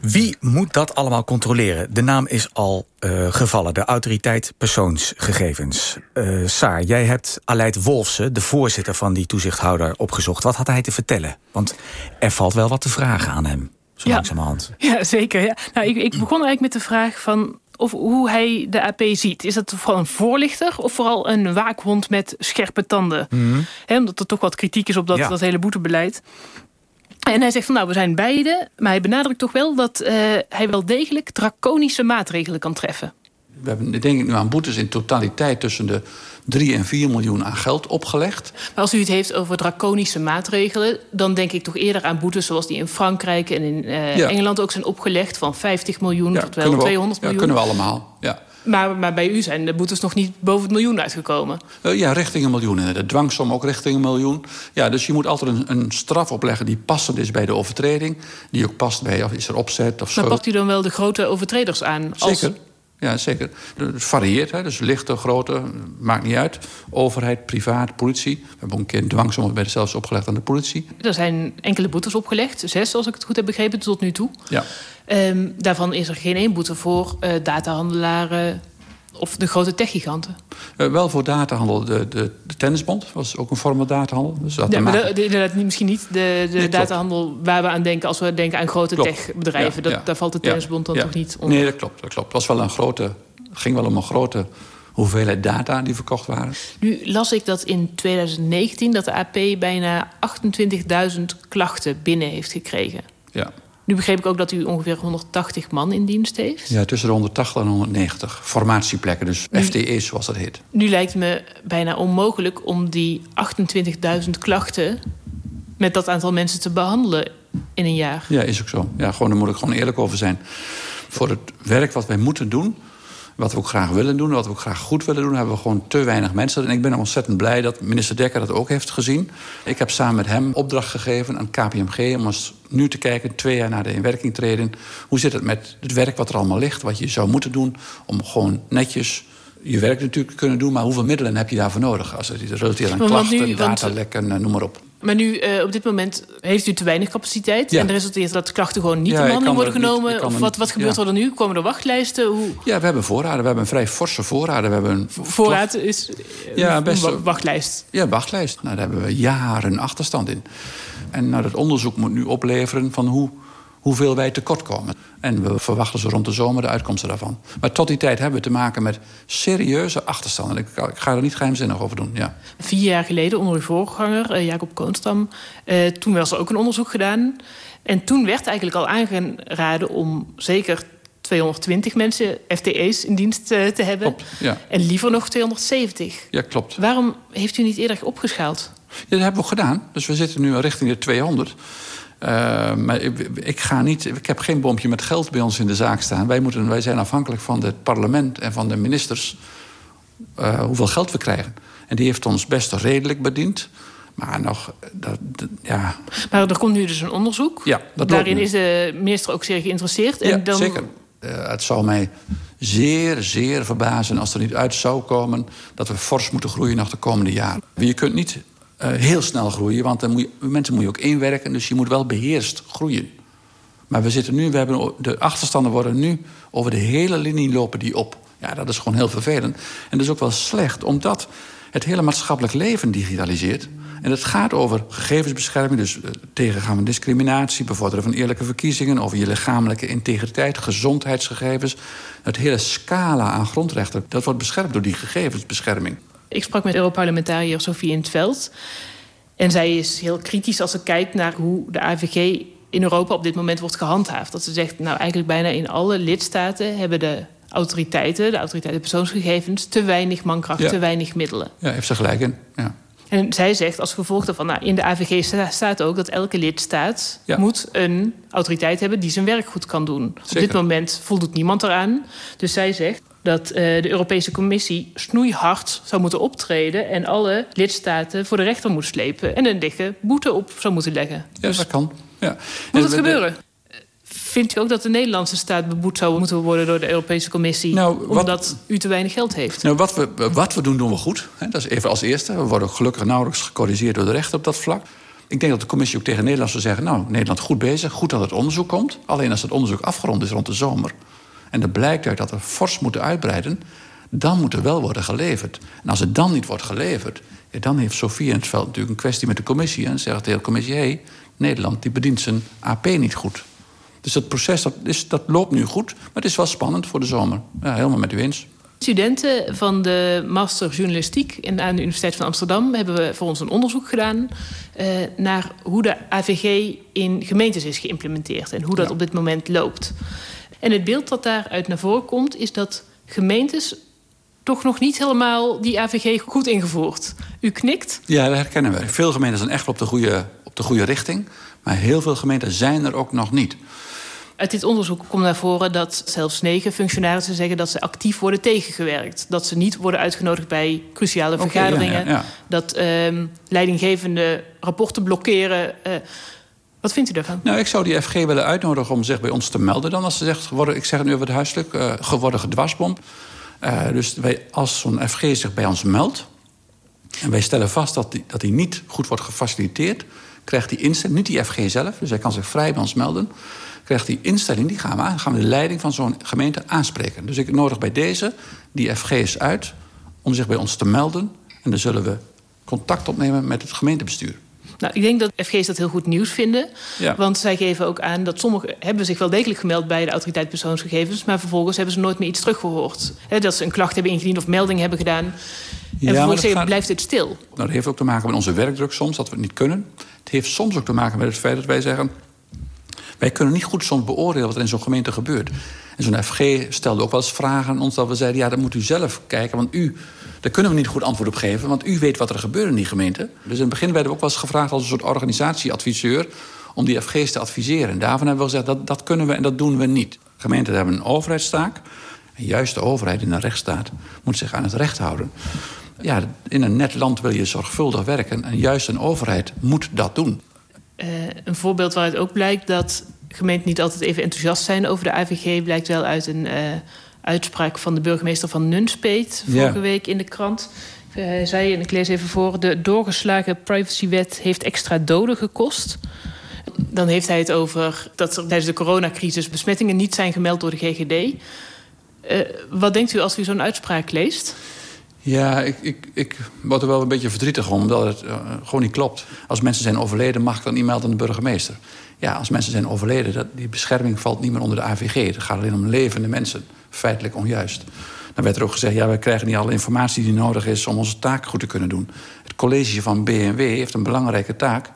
Wie moet dat allemaal controleren? De naam is al uh, gevallen, de autoriteit persoonsgegevens. Uh, Saar, jij hebt Aleid Wolfsen, de voorzitter van die toezichthouder, opgezocht. Wat had hij te vertellen? Want er valt wel wat te vragen aan hem, zo ja. langzamerhand. Ja, zeker. Ja. Nou, ik, ik begon eigenlijk met de vraag van of hoe hij de AP ziet. Is dat vooral een voorlichter of vooral een waakhond met scherpe tanden? Mm -hmm. He, omdat er toch wat kritiek is op dat, ja. dat hele boetebeleid. En hij zegt van nou, we zijn beide. Maar hij benadrukt toch wel dat uh, hij wel degelijk draconische maatregelen kan treffen. We hebben denk ik nu aan boetes in totaliteit tussen de 3 en 4 miljoen aan geld opgelegd. Maar als u het heeft over draconische maatregelen... dan denk ik toch eerder aan boetes zoals die in Frankrijk en in uh, ja. Engeland ook zijn opgelegd... van 50 miljoen ja, tot wel 200 ja, miljoen. kunnen we allemaal, ja. Maar, maar bij u zijn de boetes nog niet boven het miljoen uitgekomen? Uh, ja, richting een miljoen. En de dwangsom ook richting een miljoen. Ja, dus je moet altijd een, een, straf opleggen die passend is bij de overtreding. Die ook past bij, of is er opzet of zo. Maar pakt u dan wel de grote overtreders aan? Als... Zeker. Ja, zeker. Het varieert, hè? dus lichte, grote, maakt niet uit. Overheid, privaat, politie. We hebben een keer een dwangsom bij de zelfs opgelegd aan de politie. Er zijn enkele boetes opgelegd, zes als ik het goed heb begrepen, tot nu toe. Ja. Um, daarvan is er geen één boete voor uh, datahandelaren of de grote techgiganten. Uh, wel voor datahandel. De, de, de, tennisbond was ook een vorm van datahandel. Dus dat ja, maar inderdaad misschien niet de, de nee, datahandel klopt. waar we aan denken... als we denken aan grote techbedrijven. Ja, dat, ja, daar valt de tennisbond dan toch niet onder? Nee, dat klopt. Dat klopt. Het was wel een grote, ging wel om een grote hoeveelheid data die verkocht waren. Nu las ik dat in 2019 dat de AP bijna 28.000 klachten binnen heeft gekregen. Ja. Nu begreep ik ook dat u ongeveer 180 man in dienst heeft. Ja, tussen de 180 en 190 formatieplekken, dus nu, FTE's zoals dat heet. Nu lijkt me bijna onmogelijk om die 28.000 klachten met dat aantal mensen te behandelen. in een jaar. Ja, is ook zo. Ja, gewoon, daar moet ik gewoon eerlijk over zijn. Voor het werk wat wij moeten doen, wat we ook graag willen doen, wat we ook graag goed willen doen, hebben we gewoon te weinig mensen. En ik ben ontzettend blij dat minister Dekker dat ook heeft gezien. Ik heb samen met hem opdracht gegeven aan KPMG om eens nu te kijken, twee jaar na de inwerkingtreding, hoe zit het met het werk wat er allemaal ligt, wat je zou moeten doen om gewoon netjes je werk natuurlijk te kunnen doen, maar hoeveel middelen heb je daarvoor nodig? Als het relateert aan klachten, datalekken, noem maar op. Maar nu, uh, op dit moment heeft u te weinig capaciteit. Ja. En de resulteert dat klachten gewoon niet ja, in behandeling worden genomen. of wat, wat gebeurt er dan nu? Komen er wachtlijsten? Hoe... Ja, we hebben voorraden. We hebben een vrij forse voorraden. We hebben een Voorraad is ja, best een wachtlijst? Ja, wachtlijst. Nou, daar hebben we jaren achterstand in. En nou, dat onderzoek moet nu opleveren van hoe hoeveel wij tekort komen. En we verwachten zo rond de zomer de uitkomsten daarvan. Maar tot die tijd hebben we te maken met serieuze achterstanden. Ik, ik ga er niet geheimzinnig over doen. Ja. Vier jaar geleden onder uw voorganger, uh, Jacob Koonstam... Uh, toen was er ook een onderzoek gedaan. En toen werd eigenlijk al aangeraden om zeker 220 mensen, FTE's, in dienst uh, te hebben. Klopt, ja. En liever nog 270. Ja, klopt. Waarom heeft u niet eerder opgeschaald? Ja, dat hebben we gedaan. Dus we zitten nu richting de 200. Uh, maar ik, ik, ga niet, ik heb geen bompje met geld bij ons in de zaak staan. Wij, moeten, wij zijn afhankelijk van het parlement en van de ministers uh, hoeveel geld we krijgen. En die heeft ons best redelijk bediend. Maar nog, dat, ja. Maar er komt nu dus een onderzoek. Ja, dat Daarin is de minister ook zeer geïnteresseerd. En ja, dan... zeker. Uh, het zal mij zeer, zeer verbazen als er niet uit zou komen... dat we fors moeten groeien nog de komende jaren. Je kunt niet heel snel groeien. Want dan moet je, mensen moet je ook inwerken. Dus je moet wel beheerst groeien. Maar we zitten nu, we hebben, de achterstanden worden nu over de hele linie lopen die op. Ja, dat is gewoon heel vervelend. En dat is ook wel slecht, omdat het hele maatschappelijk leven digitaliseert. En het gaat over gegevensbescherming, dus uh, tegengaan van discriminatie, bevorderen van eerlijke verkiezingen, over je lichamelijke integriteit, gezondheidsgegevens. Het hele scala aan grondrechten, dat wordt beschermd door die gegevensbescherming. Ik sprak met Europarlementariër Sofie in het Veld. En zij is heel kritisch als ze kijkt naar hoe de AVG in Europa op dit moment wordt gehandhaafd. Dat ze zegt, nou eigenlijk bijna in alle lidstaten hebben de autoriteiten, de autoriteiten persoonsgegevens, te weinig mankracht, te weinig middelen. Ja, heeft ze gelijk in. Ja. En zij zegt als gevolg daarvan, nou, in de AVG staat ook dat elke lidstaat moet een autoriteit hebben die zijn werk goed kan doen. Op dit moment voldoet niemand eraan. Dus zij zegt, dat uh, de Europese Commissie snoeihard zou moeten optreden en alle lidstaten voor de rechter moet slepen en een dikke boete op zou moeten leggen. Ja, dus dat kan. Ja. Moet het gebeuren? Vindt u ook dat de Nederlandse staat beboet zou moeten worden door de Europese Commissie... Nou, omdat u te weinig geld heeft? Nou, wat, we, wat we doen, doen we goed. Dat is even als eerste. We worden gelukkig nauwelijks gecorrigeerd door de rechter op dat vlak. Ik denk dat de commissie ook tegen Nederland zou zeggen... nou, Nederland goed bezig, goed dat het onderzoek komt. Alleen als het onderzoek afgerond is rond de zomer en er blijkt uit dat we fors moeten uitbreiden, dan moet er wel worden geleverd. En als het dan niet wordt geleverd, dan heeft Sofie in het veld natuurlijk een kwestie met de commissie. En zegt de hele commissie: hé, hey, Nederland die bedient zijn AP niet goed. Dus dat proces dat, is, dat loopt nu goed, maar het is wel spannend voor de zomer. Ja, helemaal met u eens. Studenten van de master journalistiek aan de Universiteit van Amsterdam hebben we voor ons een onderzoek gedaan uh, naar hoe de AVG in gemeentes is geïmplementeerd en hoe dat op dit moment loopt. En het beeld dat daaruit naar voren komt, is dat gemeentes toch nog niet helemaal die AVG goed ingevoerd. U knikt? Ja, dat herkennen we. Veel gemeenten zijn echt op de goede, op de goede richting. Maar heel veel gemeenten zijn er ook nog niet. Uit dit onderzoek komt naar voren dat zelfs negen functionarissen zeggen dat ze actief worden tegengewerkt. Dat ze niet worden uitgenodigd bij cruciale vergaderingen. Dat uh, leidinggevende rapporten blokkeren. Uh, wat vindt u daarvan? Nou, ik zou die FG willen uitnodigen om zich bij ons te melden. Dan als ze zegt, geworden, ik zeg het nu over het huiselijk, uh, geworden gedwarsbom. Uh, dus wij, als zo'n FG zich bij ons meldt... en wij stellen vast dat hij dat niet goed wordt gefaciliteerd... krijgt die instelling, niet die FG zelf, dus hij kan zich vrij bij ons melden... krijgt die instelling, die gaan we aan, gaan we de leiding van zo'n gemeente aanspreken. Dus ik nodig bij deze die FG's uit om zich bij ons te melden... en dan zullen we contact opnemen met het gemeentebestuur. Nou, ik denk dat FG's dat heel goed nieuws vinden. Want zij geven ook aan dat sommigen hebben zich wel degelijk gemeld bij de autoriteit persoonsgegevens, maar vervolgens hebben ze nooit meer iets teruggehoord. He, dat ze een klacht hebben ingediend of melding hebben gedaan. En ja, vervolgens gaat... blijft het stil. Nou, dat heeft ook te maken met onze werkdruk soms, dat we het niet kunnen. Het heeft soms ook te maken met het feit dat wij zeggen... wij kunnen niet goed soms beoordelen wat er in zo'n gemeente gebeurt. En zo'n FG stelde ook wel eens vragen aan ons dat we zeiden... ja, dat moet u zelf kijken, want u daar kunnen we niet goed antwoord op geven, want u weet wat er gebeurt in die gemeente. Dus in het begin werden we ook wel eens gevraagd als een soort organisatieadviseur om die FG's te adviseren. En daarvan hebben we gezegd, dat, dat kunnen we en dat doen we niet. Gemeenten hebben een overheidstaak. En juist de overheid in een rechtsstaat moet zich aan het recht houden. Ja, in een net land wil je zorgvuldig werken. En juist een overheid moet dat doen. Uh, een voorbeeld waaruit ook blijkt dat gemeenten niet altijd even enthousiast zijn over de AVG... blijkt wel uit een uh, uitspraak van de burgemeester van Nunspeet... vorige ja. week in de krant. Hij zei, en ik lees even voor... de doorgeslagen privacywet heeft extra doden gekost... Dan heeft hij het over dat er tijdens de coronacrisis besmettingen niet zijn gemeld door de GGD. Uh, wat denkt u als u zo'n uitspraak leest? Ja, ik, ik, ik word er wel een beetje verdrietig om, omdat het uh, gewoon niet klopt. Als mensen zijn overleden, mag ik dan niet melden aan de burgemeester. Ja, als mensen zijn overleden, dat, die bescherming valt niet meer onder de AVG. Het gaat alleen om levende mensen. Feitelijk onjuist. Dan werd er ook gezegd, ja, wij krijgen niet alle informatie die nodig is... om onze taak goed te kunnen doen. Het college van BNW heeft een belangrijke taak...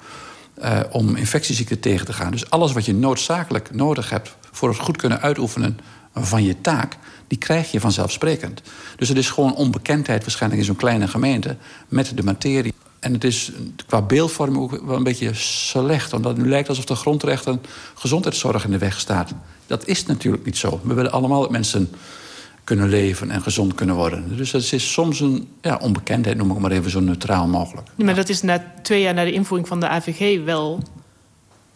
Uh, om infectieziekten tegen te gaan. Dus alles wat je noodzakelijk nodig hebt... voor het goed kunnen uitoefenen van je taak die krijg je vanzelfsprekend. Dus het is gewoon onbekendheid waarschijnlijk in zo'n kleine gemeente met de materie. En het is qua beeldvorming ook wel een beetje slecht. Omdat het nu lijkt alsof de grondrechten gezondheidszorg in de weg staat. Dat is natuurlijk niet zo. We willen allemaal dat mensen kunnen leven en gezond kunnen worden. Dus het is soms een ja, onbekendheid, noem ik maar even zo neutraal mogelijk. Maar dat is na twee jaar na de invoering van de AVG wel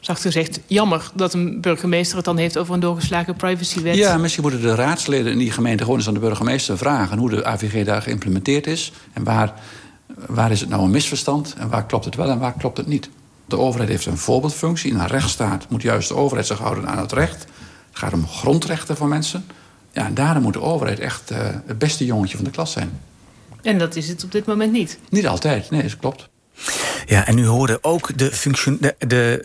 zacht gezegd, jammer dat een burgemeester het dan heeft over een doorgeslagen privacywet. Ja, misschien moeten de raadsleden in die gemeente gewoon eens aan de burgemeester vragen hoe de AVG daar geïmplementeerd is. En waar, waar is het nou een misverstand en waar klopt het wel en waar klopt het niet. De overheid heeft een voorbeeldfunctie. In een rechtsstaat moet juist de overheid zich houden aan het recht. Het gaat om grondrechten van mensen. Ja, en daarom moet de overheid echt uh, het beste jongetje van de klas zijn. En dat is het op dit moment niet? Niet altijd, nee, dat klopt. Ja, en u hoorde ook de, de, de,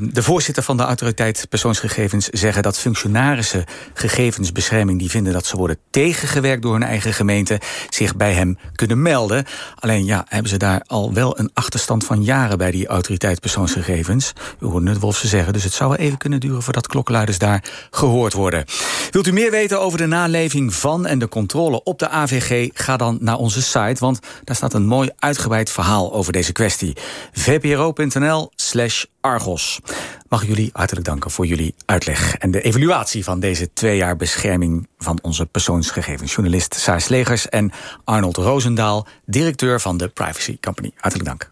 uh, de voorzitter van de autoriteit persoonsgegevens zeggen dat functionarissen gegevensbescherming die vinden dat ze worden tegengewerkt door hun eigen gemeente zich bij hem kunnen melden. Alleen ja, hebben ze daar al wel een achterstand van jaren bij die autoriteit persoonsgegevens. U hoorde het Wolfse zeggen, dus het zou wel even kunnen duren voordat klokkenluiders daar gehoord worden. Wilt u meer weten over de naleving van en de controle op de AVG? Ga dan naar onze site, want daar staat een mooi uitgebreid verhaal over deze kwestie vpro.nl slash Argos. Mag ik jullie hartelijk danken voor jullie uitleg en de evaluatie van deze twee jaar bescherming van onze persoonsgegevens. Journalist Saars Legers en Arnold Roosendaal, directeur van de Privacy Company. Hartelijk dank.